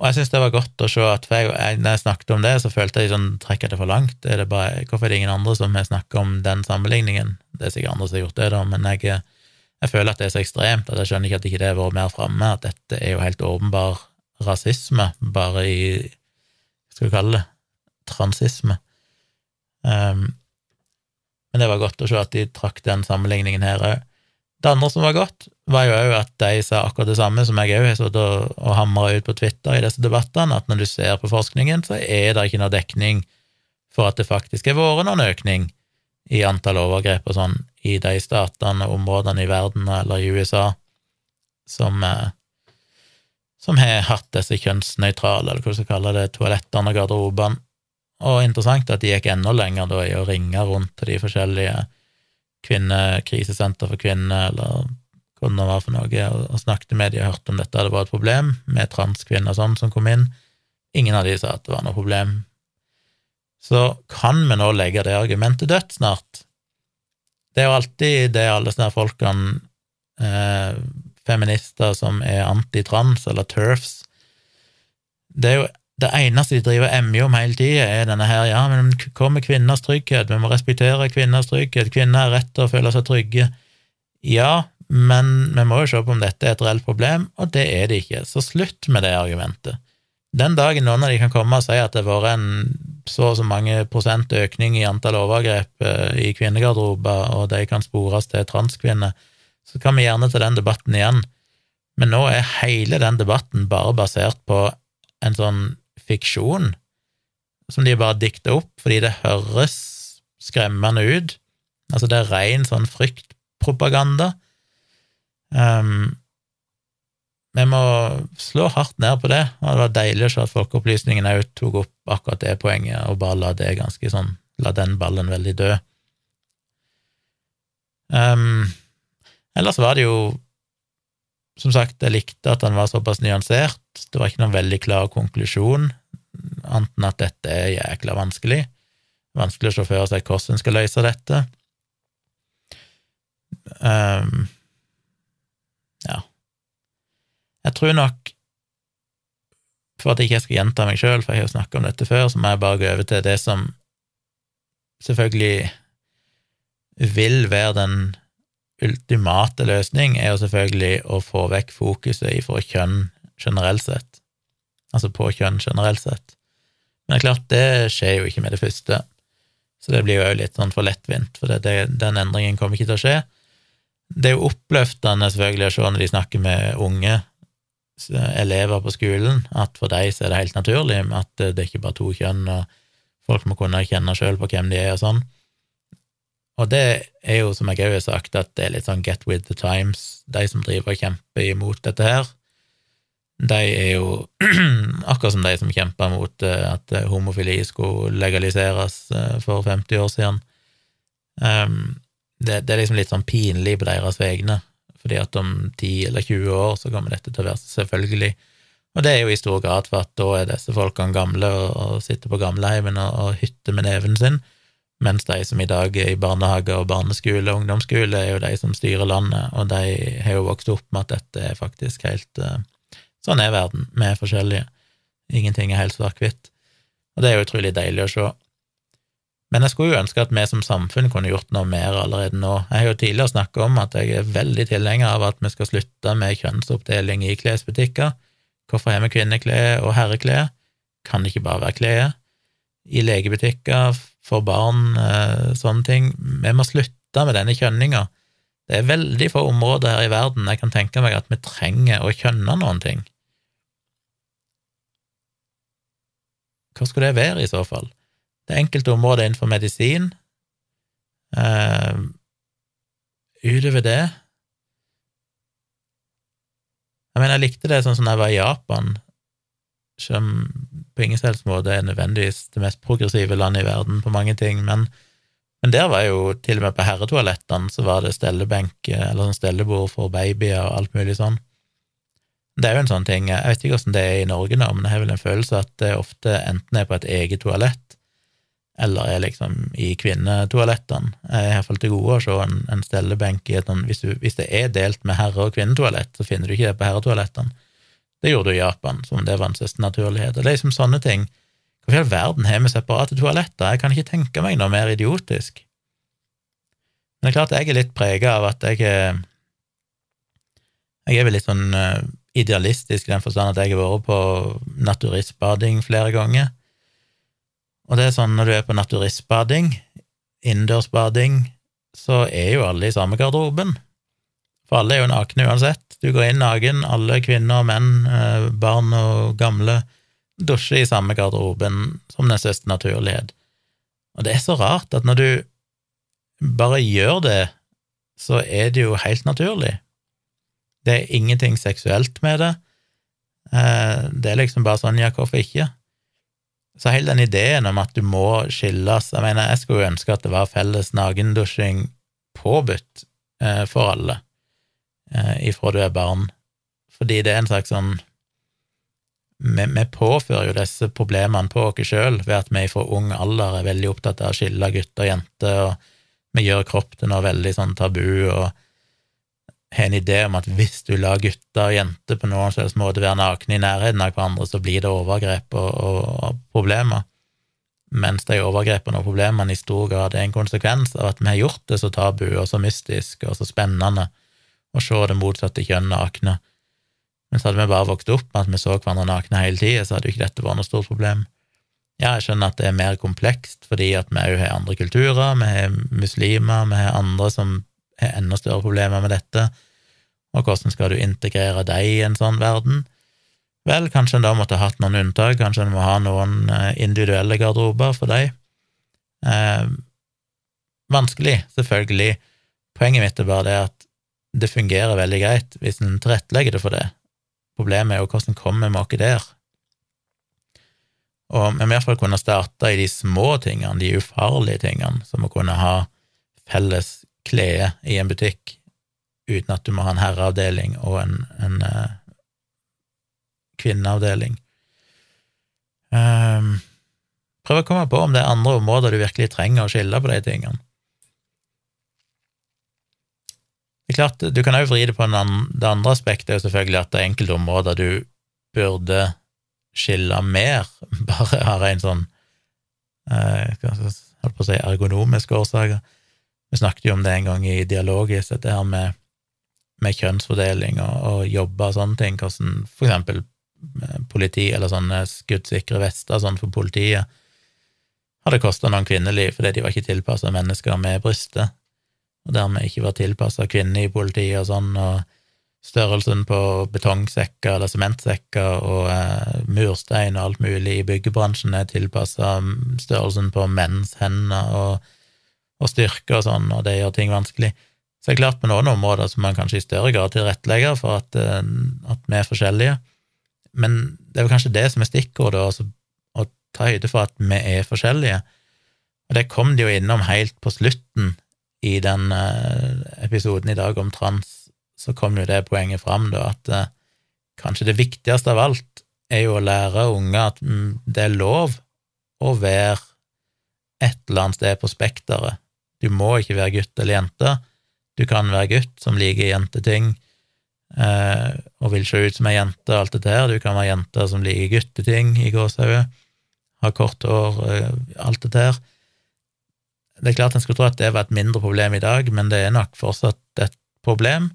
Og jeg syns det var godt å se at for jeg, når jeg snakket om det, så følte jeg sånn Trekker det for langt? Er det bare, hvorfor er det ingen andre som har snakket om den sammenligningen? Det er sikkert andre som har gjort det, da, men jeg, jeg, føler at det er så ekstremt at jeg skjønner ikke at ikke det har vært mer framme, at dette er jo helt åpenbar rasisme, bare i Hva skal vi kalle det? Transisme. Um, men det var godt å se at de trakk den sammenligningen her òg. Det andre som var godt, var jo òg at de sa akkurat det samme som jeg òg har sittet og hamra ut på Twitter i disse debattene, at når du ser på forskningen, så er det ikke noe dekning for at det faktisk har vært noen økning i antall overgrep og sånn i de statene og områdene i verden eller i USA som, eh, som har hatt disse kjønnsnøytrale, eller hva du skal kalle det, toalettene og garderobene. Og interessant at de gikk enda lenger da i å ringe rundt til de forskjellige kvinnekrisesenter for kvinner, eller hva det var for noe, og, snakket med de og hørte om dette hadde vært et problem med transkvinner og sånn som kom inn. Ingen av de sa at det var noe problem. Så kan vi nå legge det argumentet dødt snart? Det er jo alltid det alle sånne folkene, eh, feminister som er antitrans, eller turfs Det er jo det eneste de driver emmer om hele tida, er denne her ja, men hva med kvinners trygghet, vi må respektere kvinners trygghet, kvinner har rett til å føle seg trygge. Ja, men vi må jo se på om dette er et reelt problem, og det er det ikke, så slutt med det argumentet. Den dagen noen av de kan komme og si at det har vært en så og så mange prosent økning i antall overgrep eh, i kvinnegarderober, og de kan spores til transkvinner, så kan vi gjerne ta den debatten igjen. Men nå er hele den debatten bare basert på en sånn fiksjon som de bare dikter opp fordi det høres skremmende ut. Altså, det er ren sånn fryktpropaganda. Um, vi må slå hardt ned på det, og det var deilig å se at Folkeopplysningen òg tok opp akkurat det poenget, og bare la det ganske sånn, la den ballen veldig dø. Um, ellers var det jo som sagt, jeg likte at han var såpass nyansert. Det var ikke noen veldig klar konklusjon, annet enn at dette er jækla vanskelig. Vanskelig å se for seg hvordan en skal løse dette. Um, ja. Jeg tror nok, for at jeg ikke skal gjenta meg sjøl, for jeg har jo snakka om dette før, så må jeg bare gå over til det som selvfølgelig vil være den ultimate løsning er jo selvfølgelig å få vekk fokuset ifra kjønn generelt sett, altså på kjønn generelt sett. Men det er klart, det skjer jo ikke med det første, så det blir jo òg litt sånn for lettvint, for det, det, den endringen kommer ikke til å skje. Det er jo oppløftende selvfølgelig å se når de snakker med unge elever på skolen, at for dem så er det helt naturlig at det er ikke bare to kjønn, og folk må kunne kjenne sjøl på hvem de er og sånn. Og det er jo, som jeg òg har sagt, at det er litt sånn get with the times. De som driver og kjemper imot dette her, de er jo (clears throat) akkurat som de som kjempa mot eh, at homofili skulle legaliseres eh, for 50 år siden. Um, det, det, er liksom litt sånn pinlig på deres vegne, fordi at om 10 eller 20 år så kommer dette til å være selvfølgelig. Og det er jo i stor grad for at da er disse folkene gamle og, og sitter på gamleheimen og, og hytter med neven sin mens de som i dag er i barnehage og barneskole og ungdomsskole, er jo de som styrer landet, og de har jo vokst opp med at dette er faktisk helt uh, Sånn er verden, vi er forskjellige. Ingenting er helt svart-hvitt. Og det er jo utrolig deilig å se. Men jeg skulle jo ønske at vi som samfunn kunne gjort noe mer allerede nå. Jeg har jo tidligere snakket om at jeg er veldig tilhenger av at vi skal slutte med kjønnsoppdeling i klesbutikker. Hvorfor har vi kvinneklær og herreklær? Kan det ikke bare være klær? I legebutikker for barn, eh, sånne ting. Vi må slutte med denne kjønninga. Det er veldig få områder her i verden jeg kan tenke meg at vi trenger å kjønne noen ting. Hva skulle det være, i så fall? Det er enkelte områder innenfor medisin. Uh, utover det Jeg mener, jeg likte det sånn som jeg var i Japan, som på ingen selvs måte er nødvendigvis det mest progressive landet i verden på mange ting, men, men der var jo til og med på herretoalettene så var det stellebenk eller sånn stellebord for babyer og alt mulig sånn. Det er jo en sånn ting, jeg vet ikke hvordan det er i Norge nå, men jeg har vel en følelse at det ofte enten er på et eget toalett, eller er liksom i kvinnetoalettene. Jeg har iallfall til gode å se en, en stellebenk i et sånn hvis, hvis, det er delt med herre- og kvinnetoalett, så finner du ikke det på herretoalettene. Det gjorde du i Japan, som det var en siste naturlighet. Det er liksom sånne ting. Hvorfor i all verden har vi separate toaletter? Jeg kan ikke tenke meg noe mer idiotisk. Men det er klart jeg er litt prega av at jeg er Jeg er vel litt sånn eh, idealistisk i den forstand at jeg har vært på naturistbading flere ganger. Og det er sånn når du er på naturistbading, innendørsbading, så er jo alle i samme garderoben. For alle er jo nakne uansett. Du går inn naken, alle kvinner og menn, eh, barn og gamle, dusjer i samme garderoben som den største naturlighet. Og det er så rart at når du bare gjør det, så er det jo helt naturlig. Det er ingenting seksuelt med det. Eh, det er liksom bare sånn, ja, hvorfor ikke? Så hele den ideen om at du må skilles Jeg mener, jeg skulle ønske at det var felles nakendusjing påbudt eh, for alle eh, ifra du er barn, fordi det er en slags sånn vi, vi påfører jo disse problemene på oss sjøl ved at vi fra ung alder er veldig opptatt av å skille gutter og jenter, og vi gjør kropp til noe veldig sånn tabu, og har en idé om at hvis du lar gutter og jenter på noen slags måte være nakne i nærheten av hverandre, så blir det overgrep og, og, og problemer, mens de overgrepene og problemene i stor grad er en konsekvens av at vi har gjort det så tabu og så mystisk og så spennende å se det motsatte kjønn nakne. Men så hadde vi bare vokst opp med at vi så hverandre nakne hele tida, så hadde jo ikke dette vært noe stort problem. Ja, jeg skjønner at det er mer komplekst, fordi at vi òg har andre kulturer, vi har muslimer, vi har andre som har enda større problemer med dette, og hvordan skal du integrere deg i en sånn verden? Vel, kanskje en da måtte ha hatt noen unntak, kanskje en må ha noen eh, individuelle garderober for deg. Eh, vanskelig, selvfølgelig. Poenget mitt er bare det at det fungerer veldig greit hvis en tilrettelegger det for det. Problemet er jo hvordan kommer vi oss der? Og vi må iallfall kunne starte i de små tingene, de ufarlige tingene, som å kunne ha felles klede i en butikk uten at du må ha en herreavdeling og en, en uh, kvinneavdeling. Um, prøv å komme på om det er andre områder du virkelig trenger å skille på de tingene. Det er klart, Du kan òg vri det på en annen, det andre aspektet, er jo selvfølgelig at det er enkelte områder du burde skille mer, (laughs) bare av en sånn eh, holdt på å si ergonomiske årsaker. Vi snakket jo om det en gang i Dialogisk, dette her med, med kjønnsfordeling og, og jobber og sånne ting, hvordan for eksempel eh, politi eller sånne skuddsikre vester sånn for politiet hadde kosta noen kvinneliv fordi de var ikke tilpassa mennesker med bryster og dermed ikke var tilpassa kvinner i politiet og sånn, og størrelsen på betongsekker eller sementsekker og eh, murstein og alt mulig i byggebransjen er tilpassa størrelsen på menns hender og, og styrke og sånn, og det gjør ting vanskelig. Så det er klart på noen områder som man kanskje i større grad tilrettelegger for at, eh, at vi er forskjellige, men det er jo kanskje det som er stikkordet, altså å ta høyde for at vi er forskjellige. Og det kom de jo innom helt på slutten i den eh, episoden i dag om trans, så kom jo det poenget fram, da, at eh, kanskje det viktigste av alt er jo å lære unge at mm, det er lov å være et eller annet sted på spekteret. Du må ikke være gutt eller jente. Du kan være gutt som liker jenteting eh, og vil se ut som ei jente og alt det der. Du kan være jente som liker gutteting i gåsehudet, ha kort hår, alt det der. Det er klart en skulle tro at det var et mindre problem i dag, men det er nok fortsatt et problem.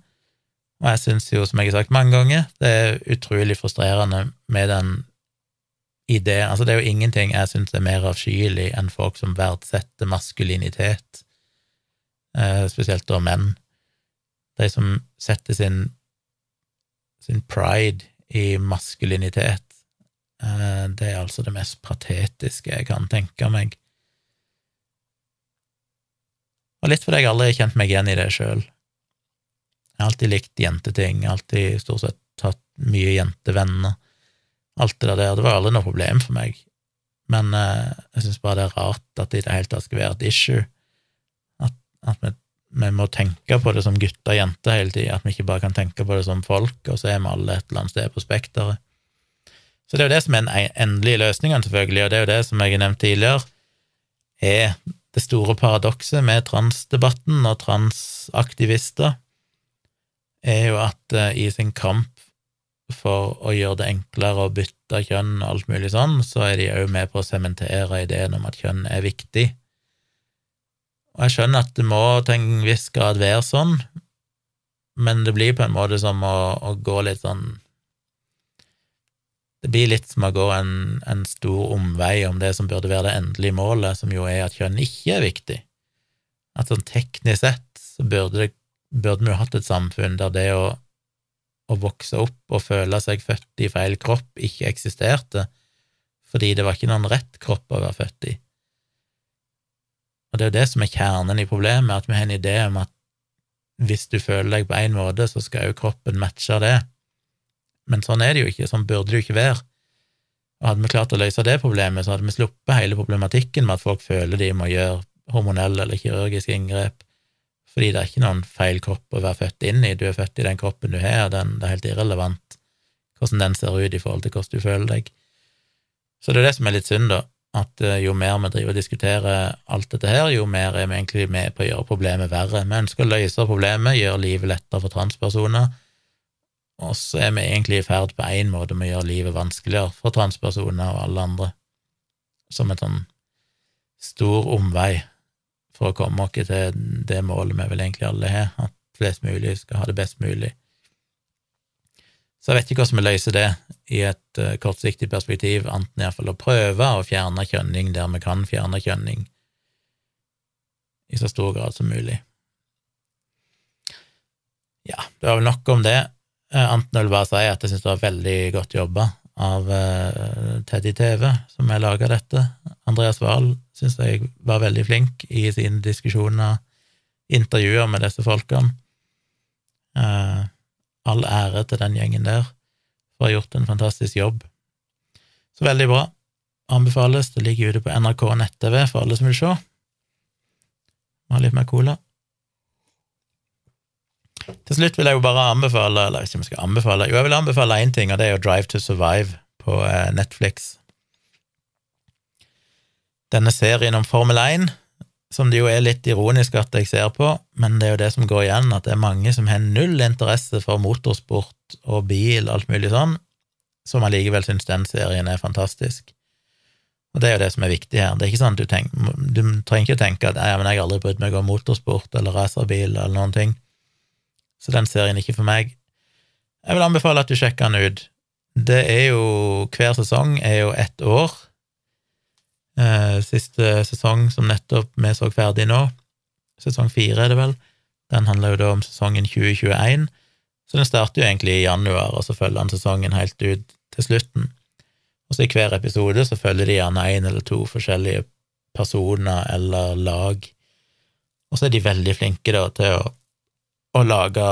Og jeg syns jo, som jeg har sagt mange ganger, det er utrolig frustrerende med den ideen Altså, det er jo ingenting jeg syns er mer avskyelig enn folk som verdsetter maskulinitet, eh, spesielt da menn. De som setter sin, sin pride i maskulinitet. Eh, det er altså det mest patetiske jeg kan tenke meg. Og litt fordi jeg aldri har kjent meg igjen i det sjøl. Jeg har alltid likt jenteting, alltid stort sett hatt mye jentevenner. Alt det der. Det var aldri noe problem for meg. Men eh, jeg syns bare det er rart at det i det hele tatt skal være et issue. At, at vi, vi, må tenke på det som gutter og jenter hele tida, at vi ikke bare kan tenke på det som folk, og så er vi alle et eller annet sted på spekteret. Så det er jo det som er den endelige løsningen, selvfølgelig, og det er jo det som jeg har nevnt tidligere, er det store paradokset med transdebatten og transaktivister, er jo at uh, i sin kamp for å gjøre det enklere å bytte kjønn og alt mulig sånn, så er de òg med på å sementere ideen om at kjønn er viktig. Og jeg skjønner at det må til en viss grad være sånn, men det blir på en måte som å, å gå litt sånn Det blir litt som å gå en, en stor omvei om det som burde være det endelige målet, som jo er at kjønn ikke er viktig. At sånn teknisk sett så burde, det, burde vi jo hatt et samfunn der det å å vokse opp og føle seg født i feil kropp ikke eksisterte, fordi det var ikke noen rett kropp å være født i. Og det er jo det som er kjernen i problemet, at vi har en idé om at hvis du føler deg på én måte, så skal jo kroppen matche det. Men sånn er det jo ikke, sånn burde det jo ikke være. Og hadde vi klart å løse det problemet, så hadde vi sluppet hele problematikken med at folk føler de må gjøre hormonelle eller kirurgiske inngrep fordi det er ikke noen feil kropp å være født inn i. Du er født i den kroppen du har, den, det er helt irrelevant hvordan den ser ut i forhold til hvordan du føler deg. Så det er det som er litt synd, da, at eh, jo mer vi driver og diskuterer alt dette her, jo mer er vi egentlig med på å gjøre problemet verre. Vi ønsker å løse problemet, gjøre livet lettere for transpersoner, og så er vi egentlig i ferd på én måte med å gjøre livet vanskeligere for transpersoner og alle andre, som en sånn stor omvei for å komme oss til det målet vi vel egentlig alle har, at flest mulig skal ha det best mulig. Så jeg vet ikke hvordan vi løser det i et uh, kortsiktig perspektiv, anten iallfall å prøve å fjerne kjønning der vi kan fjerne kjønning, i så stor grad som mulig. Ja, det var vel nok om det. Uh, Anten vil bare si at jeg synes det var veldig godt jobba av uh, Teddy TV, som har laga dette. Andreas Wahl syns jeg var veldig flink i sine diskusjoner, intervjuer med disse folkene. Uh, all ære til den gjengen der for å ha gjort en fantastisk jobb. Så veldig bra. Anbefales. Det ligger ute på NRK nett-TV for alle som vil se. Må ha litt mer cola. Til slutt vil jeg jo bare anbefale, eller ikke om jeg skal anbefale, jo, jeg vil anbefale én ting, og det er jo Drive to Survive på eh, Netflix. Denne serien om Formel 1, som det jo er litt ironisk at jeg ser på, men det er jo det som går igjen, at det er mange som har null interesse for motorsport og bil, alt mulig sånn, som allikevel syns den serien er fantastisk. Og det er jo det som er viktig her. Det er ikke sånn at du, tenker, du trenger ikke å tenke at ja, men jeg har aldri brydd meg om motorsport eller racerbil eller noen ting så den serien er ikke for meg. Jeg vil anbefale at du sjekker den ut. Det er jo Hver sesong er jo ett år. Eh, siste sesong som nettopp vi så ferdig nå, sesong fire er det vel, den handler jo da om sesongen 2021, så den starter jo egentlig i januar, og så følger den sesongen helt ut til slutten. Og så i hver episode så følger de gjerne én eller to forskjellige personer eller lag, og så er de veldig flinke da til å å lage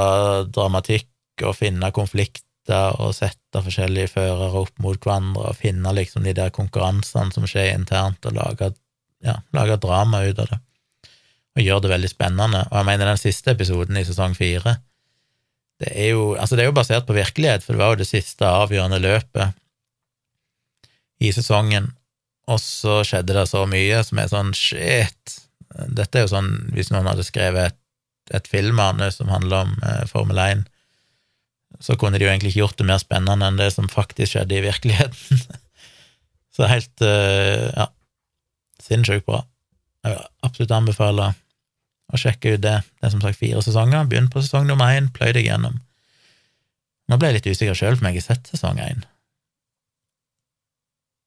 dramatikk og finne konflikter og sette forskjellige førere opp mot hverandre og finne liksom de der konkurransene som skjer internt, og lage, ja, lage drama ut av det. Og gjøre det veldig spennende. Og jeg mener den siste episoden i sesong fire det er, jo, altså det er jo basert på virkelighet, for det var jo det siste avgjørende løpet i sesongen, og så skjedde det så mye som er sånn shit. Dette er jo sånn hvis noen hadde skrevet et et filmmanus som handler om eh, Formel 1, så kunne de jo egentlig ikke gjort det mer spennende enn det som faktisk skjedde i virkeligheten. (laughs) så helt eh, ja, sinnssykt bra. Jeg vil absolutt anbefale å sjekke ut det. Det er som sagt fire sesonger. Begynn på sesong nummer én, pløy deg gjennom. Nå ble jeg litt usikker sjøl for meg har sett sesong én.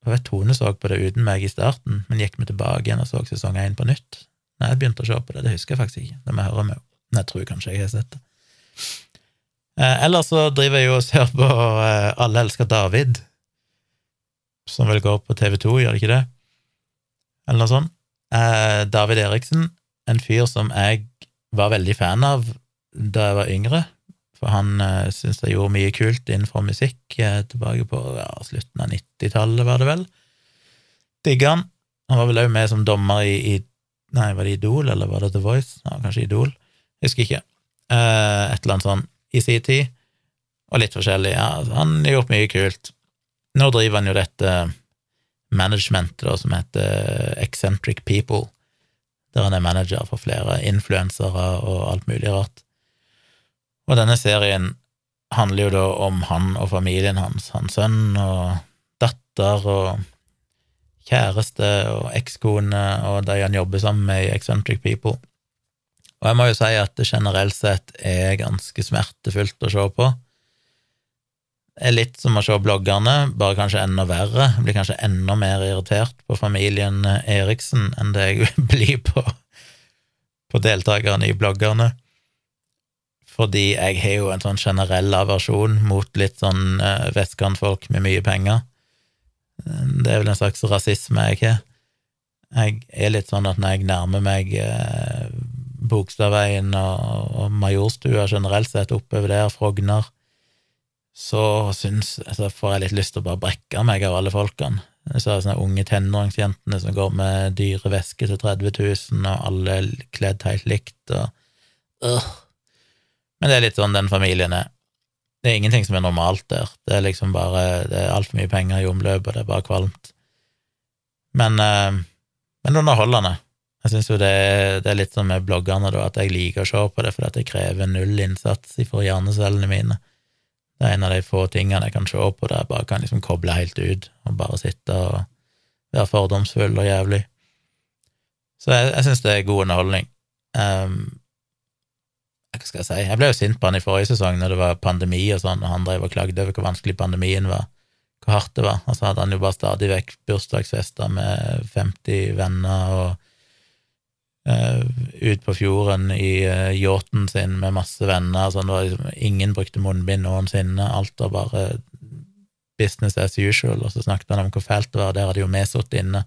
Jeg vet Tone så på det uten meg i starten, men gikk vi tilbake igjen og så sesong én på nytt. Nei, jeg begynte å se på det, det husker jeg faktisk ikke. Det må jeg høre med jeg tror kanskje jeg har sett det. Eh, ellers så driver jeg jo og ser på eh, Alle elsker David, som vel går på TV2, gjør det ikke det? Eller noe sånt. Eh, David Eriksen, en fyr som jeg var veldig fan av da jeg var yngre, for han eh, syntes jeg gjorde mye kult innenfor musikk uh, tilbake på ja, slutten av 90-tallet, var det vel. Digga han. Han var vel òg med som dommer i, i, Nei, var det Idol, eller var det The Voice? Ja, kanskje Idol. Husker ikke. Uh, et eller annet sånn i sin tid. Og litt forskjellig. Ja, han har gjort mye kult. Nå driver han jo dette managementet da, som heter Eccentric People, der han er manager for flere influensere og alt mulig rart. Og denne serien handler jo da om han og familien hans, hans sønn og datter og kjæreste og ekskone og de han jobber sammen med i Eccentric People. Og jeg må jo si at det generelt sett er ganske smertefullt å se på Det er litt som å se bloggerne, bare kanskje enda verre. Jeg blir kanskje enda mer irritert på familien Eriksen enn det jeg (laughs) blir på, på deltakerne i bloggerne. Fordi jeg har jo en sånn generell aversjon mot litt sånn uh, vestkantfolk med mye penger. Det er vel en slags rasisme jeg har. Jeg er litt sånn at når jeg nærmer meg Bogstadveien og, og Majorstua generelt sett oppover der, Frogner, så syns, altså får jeg litt lyst til å bare brekke meg av alle folkene. Så er det sånne unge tenåringsjentene som går med dyre vesker til 30 000, og alle kledd helt likt, og øh. Men det er litt sånn den familien er. Det er ingenting som er normalt der. Det er liksom bare Det er altfor mye penger i omløp, og det er bare kvalmt. Men, øh, men underholdende. Jeg syns jo det, det, er litt sånn med bloggerne, da, at jeg liker å se på det fordi det krever null innsats for hjernecellene mine. Det er en av de få tingene jeg kan se på der jeg bare kan liksom koble helt ut og bare sitte og være fordomsfull og jævlig. Så jeg, jeg syns det er god underholdning. Um, hva skal jeg si, jeg ble jo sint på han i forrige sesong når det var pandemi og sånn, og han drev og klagde over hvor vanskelig pandemien var, hvor hardt det var, og så hadde han jo bare stadig vekk bursdagsfester med 50 venner og uh, ut på fjorden i uh, yachten sin med masse venner. Sånn, liksom, ingen brukte munnbind noensinne. Alt var bare business as usual. Og så snakket han om hvor fælt det var. Der hadde jo vi sittet inne,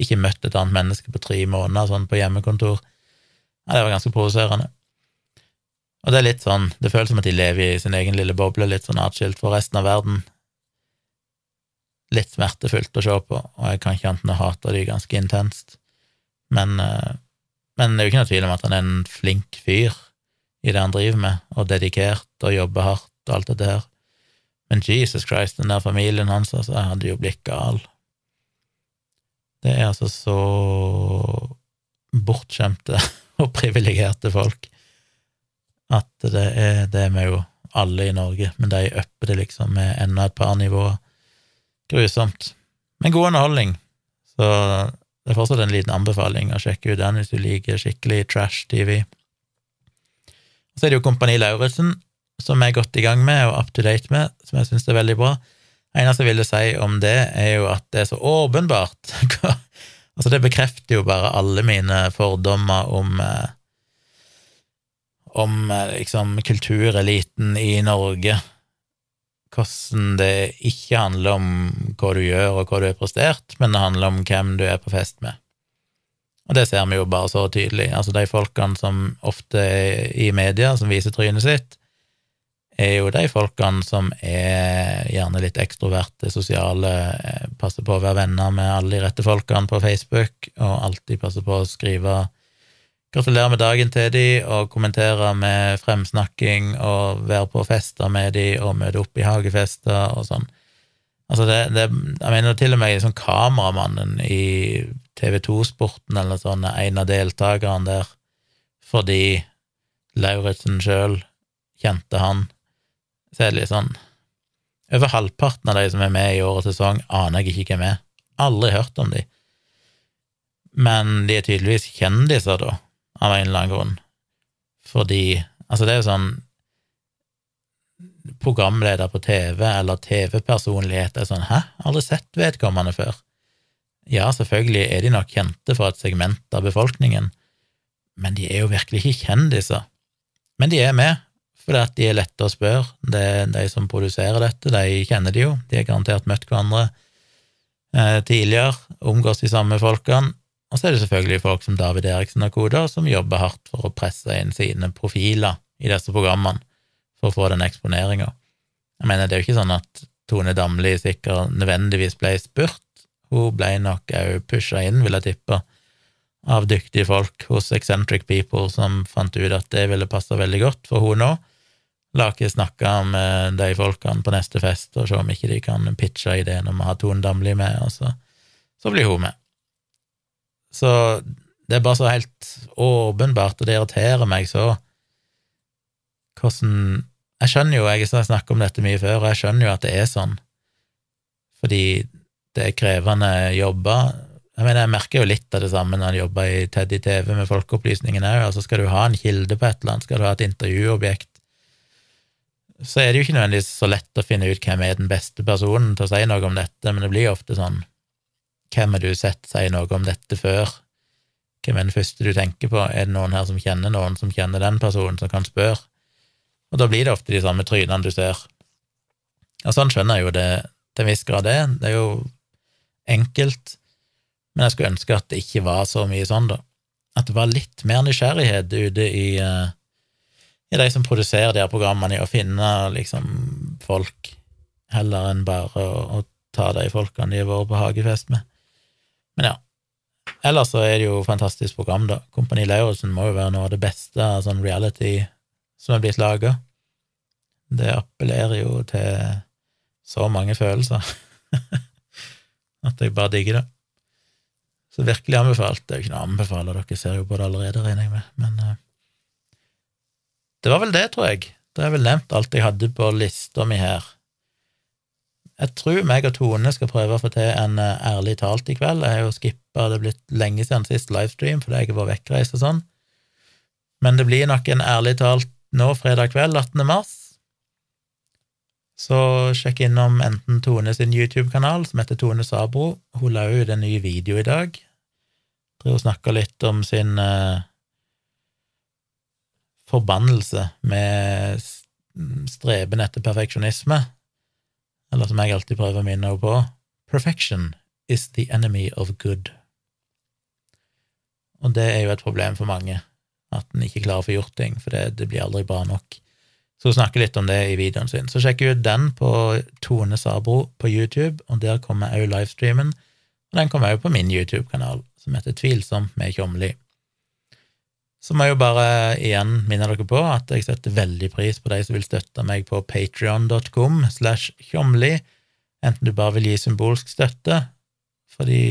ikke møtt et annet menneske på tre måneder sånn på hjemmekontor. Ja, det var ganske provoserende. Og det er litt sånn, det føles som at de lever i sin egen lille boble, litt sånn atskilt fra resten av verden. Litt smertefullt å se på, og jeg kan ikke annet enn å hate de ganske intenst. Men uh, men det er jo ikke noe tvil om at han er en flink fyr i det han driver med, og dedikert og jobber hardt og alt dette her. Men Jesus Christ, den der familien hans, altså, jeg hadde jo blitt gal. Det er altså så bortskjemte (laughs) og privilegerte folk at det er det med jo alle i Norge, men de upper det liksom med enda et par nivåer. Grusomt. Men god underholdning. Så det er fortsatt en liten anbefaling å sjekke ut den hvis du liker skikkelig trash-TV. Så er det jo Kompani Lauritzen, som jeg er godt i gang med og up to date med, som jeg syns er veldig bra. Det eneste jeg ville si om det, er jo at det er så åpenbart (laughs) Altså, det bekrefter jo bare alle mine fordommer om eh, om eh, liksom kultureliten i Norge hvordan det ikke handler om hva du gjør og hva du har prestert, men det handler om hvem du er på fest med. Og det ser vi jo bare så tydelig. Altså, de folkene som ofte er i media, som viser trynet sitt, er jo de folkene som er gjerne litt ekstroverte, sosiale, eh, passer på å være venner med alle de rette folkene på Facebook, og alltid passer på å skrive Gratulerer med dagen til de, og kommentere med fremsnakking, og være på fester med de, og møte opp i hagefester og sånn. Altså, det, det Jeg mener til og med liksom kameramannen i TV2-sporten eller sånn er en av deltakerne der, fordi Lauritzen sjøl kjente han. Så er det litt sånn Over halvparten av de som er med i årets sesong, aner jeg ikke hvem er. Aldri hørt om de. Men de er tydeligvis kjendiser, da av en eller annen grunn. Fordi Altså, det er jo sånn Programleder på TV eller TV-personlighet er sånn Hæ, aldri sett vedkommende før. Ja, selvfølgelig er de nok kjente for et segment av befolkningen, men de er jo virkelig ikke kjendiser. Men de er med, fordi at de er lette å spørre. Det er de som produserer dette, de kjenner de jo, de har garantert møtt hverandre eh, tidligere, omgås de samme folkene, og så er det selvfølgelig folk som David Eriksen og koder, som jobber hardt for å presse inn sine profiler i disse programmene, for å få den eksponeringa. Jeg mener, det er jo ikke sånn at Tone Damli sikkert nødvendigvis ble spurt, hun ble nok òg pusha inn, vil jeg tippe, av dyktige folk hos Eccentric People som fant ut at det ville passe veldig godt for hun nå. La ikke snakke med de folkene på neste fest og se om ikke de kan pitche ideen om å ha Tone Damli med, og så, så blir hun med. Så det er bare så helt åpenbart, og det irriterer meg så hvordan Jeg skjønner jo, jeg har snakket om dette mye før, og jeg skjønner jo at det er sånn, fordi det er krevende jobber. Jeg mener, jeg merker jo litt av det samme når jeg jobber i Teddy TV med Folkeopplysningen òg. Altså, skal du ha en kilde på et eller annet, skal du ha et intervjuobjekt, så er det jo ikke nødvendigvis så lett å finne ut hvem er den beste personen til å si noe om dette, men det blir jo ofte sånn Hvem har du sett si noe om dette før? Hvem er den første du tenker på? Er det noen her som kjenner noen som kjenner den personen, som kan spørre? Og da blir det ofte de samme trynene du ser. Og sånn skjønner jeg jo det til en viss grad det. Det er jo enkelt, men jeg skulle ønske at det ikke var så mye sånn, da. At det var litt mer nysgjerrighet ute i, uh, i de som produserer de her programmene, i å finne liksom folk, heller enn bare å, å ta de folkene de har vært på hagefest med. Men ja. Ellers så er det jo fantastisk program, da. Kompani Lauritzen må jo være noe av det beste av sånn reality som er blitt laga. Det appellerer jo til så mange følelser (laughs) at jeg bare digger det. Så virkelig anbefalt. Det er jo ikke noe å anbefale, dere ser jo på det allerede, regner jeg med, men uh, Det var vel det, tror jeg. Da har jeg vel nevnt alt jeg hadde på lista mi her. Jeg tror meg og Tone skal prøve å få til en uh, ærlig talt i kveld. Jeg har jo skippa, det er blitt lenge siden sist livestream fordi jeg har vært vekkreist og sånn. Men det blir nok en ærlig talt nå fredag kveld, 18. mars. Så sjekk innom enten Tone sin YouTube-kanal, som heter Tone Sabro. Hun la ut en ny video i dag. Jeg tror hun snakka litt om sin eh, forbannelse med streben etter perfeksjonisme, eller som jeg alltid prøver å minne henne på, perfection is the enemy of good. Og det er jo et problem for mange at en ikke klarer å få gjort ting, for det, det, blir aldri bra nok. Så hun snakker litt om det i videoen sin. Så sjekk ut den på Tone Sabro på YouTube, og der kommer òg livestreamen. Og den kommer òg på min YouTube-kanal, som heter Tvilsomt med Tjomli. Så må jeg jo bare igjen minne dere på at jeg setter veldig pris på de som vil støtte meg på patrion.com slash tjomli, enten du bare vil gi symbolsk støtte, fordi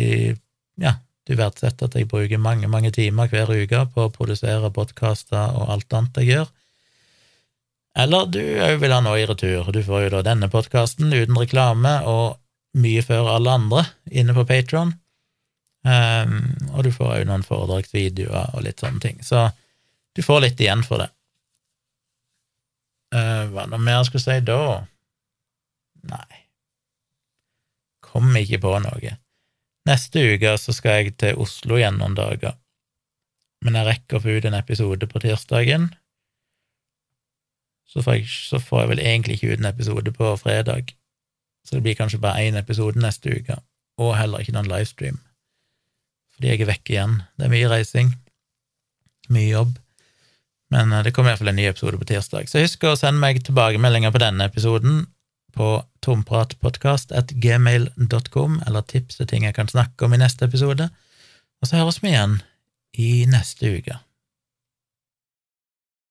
ja, du verdsetter at jeg bruker mange, mange timer hver uke på å produsere podkaster og alt annet jeg gjør. Eller du òg vil ha noe i retur. Du får jo da denne podkasten uten reklame og mye før alle andre inne på Patron. Um, og du får òg noen foredragsvideoer og litt sånne ting. Så du får litt igjen for det. Uh, hva noe mer jeg skulle si da? Nei. Kom ikke på noe. Neste uke så skal jeg til Oslo igjen noen dager, men jeg rekker å få ut en episode på tirsdagen. Så får, jeg, så får jeg vel egentlig ikke ut en episode på fredag, så det blir kanskje bare én episode neste uke, og heller ikke noen livestream, fordi jeg er vekke igjen. Det er mye reising, mye jobb, men eh, det kommer iallfall en ny episode på tirsdag. Så husk å sende meg tilbakemeldinger på denne episoden på tompratpodkast.gmail.com, eller tips til ting jeg kan snakke om i neste episode. Og så høres vi igjen i neste uke.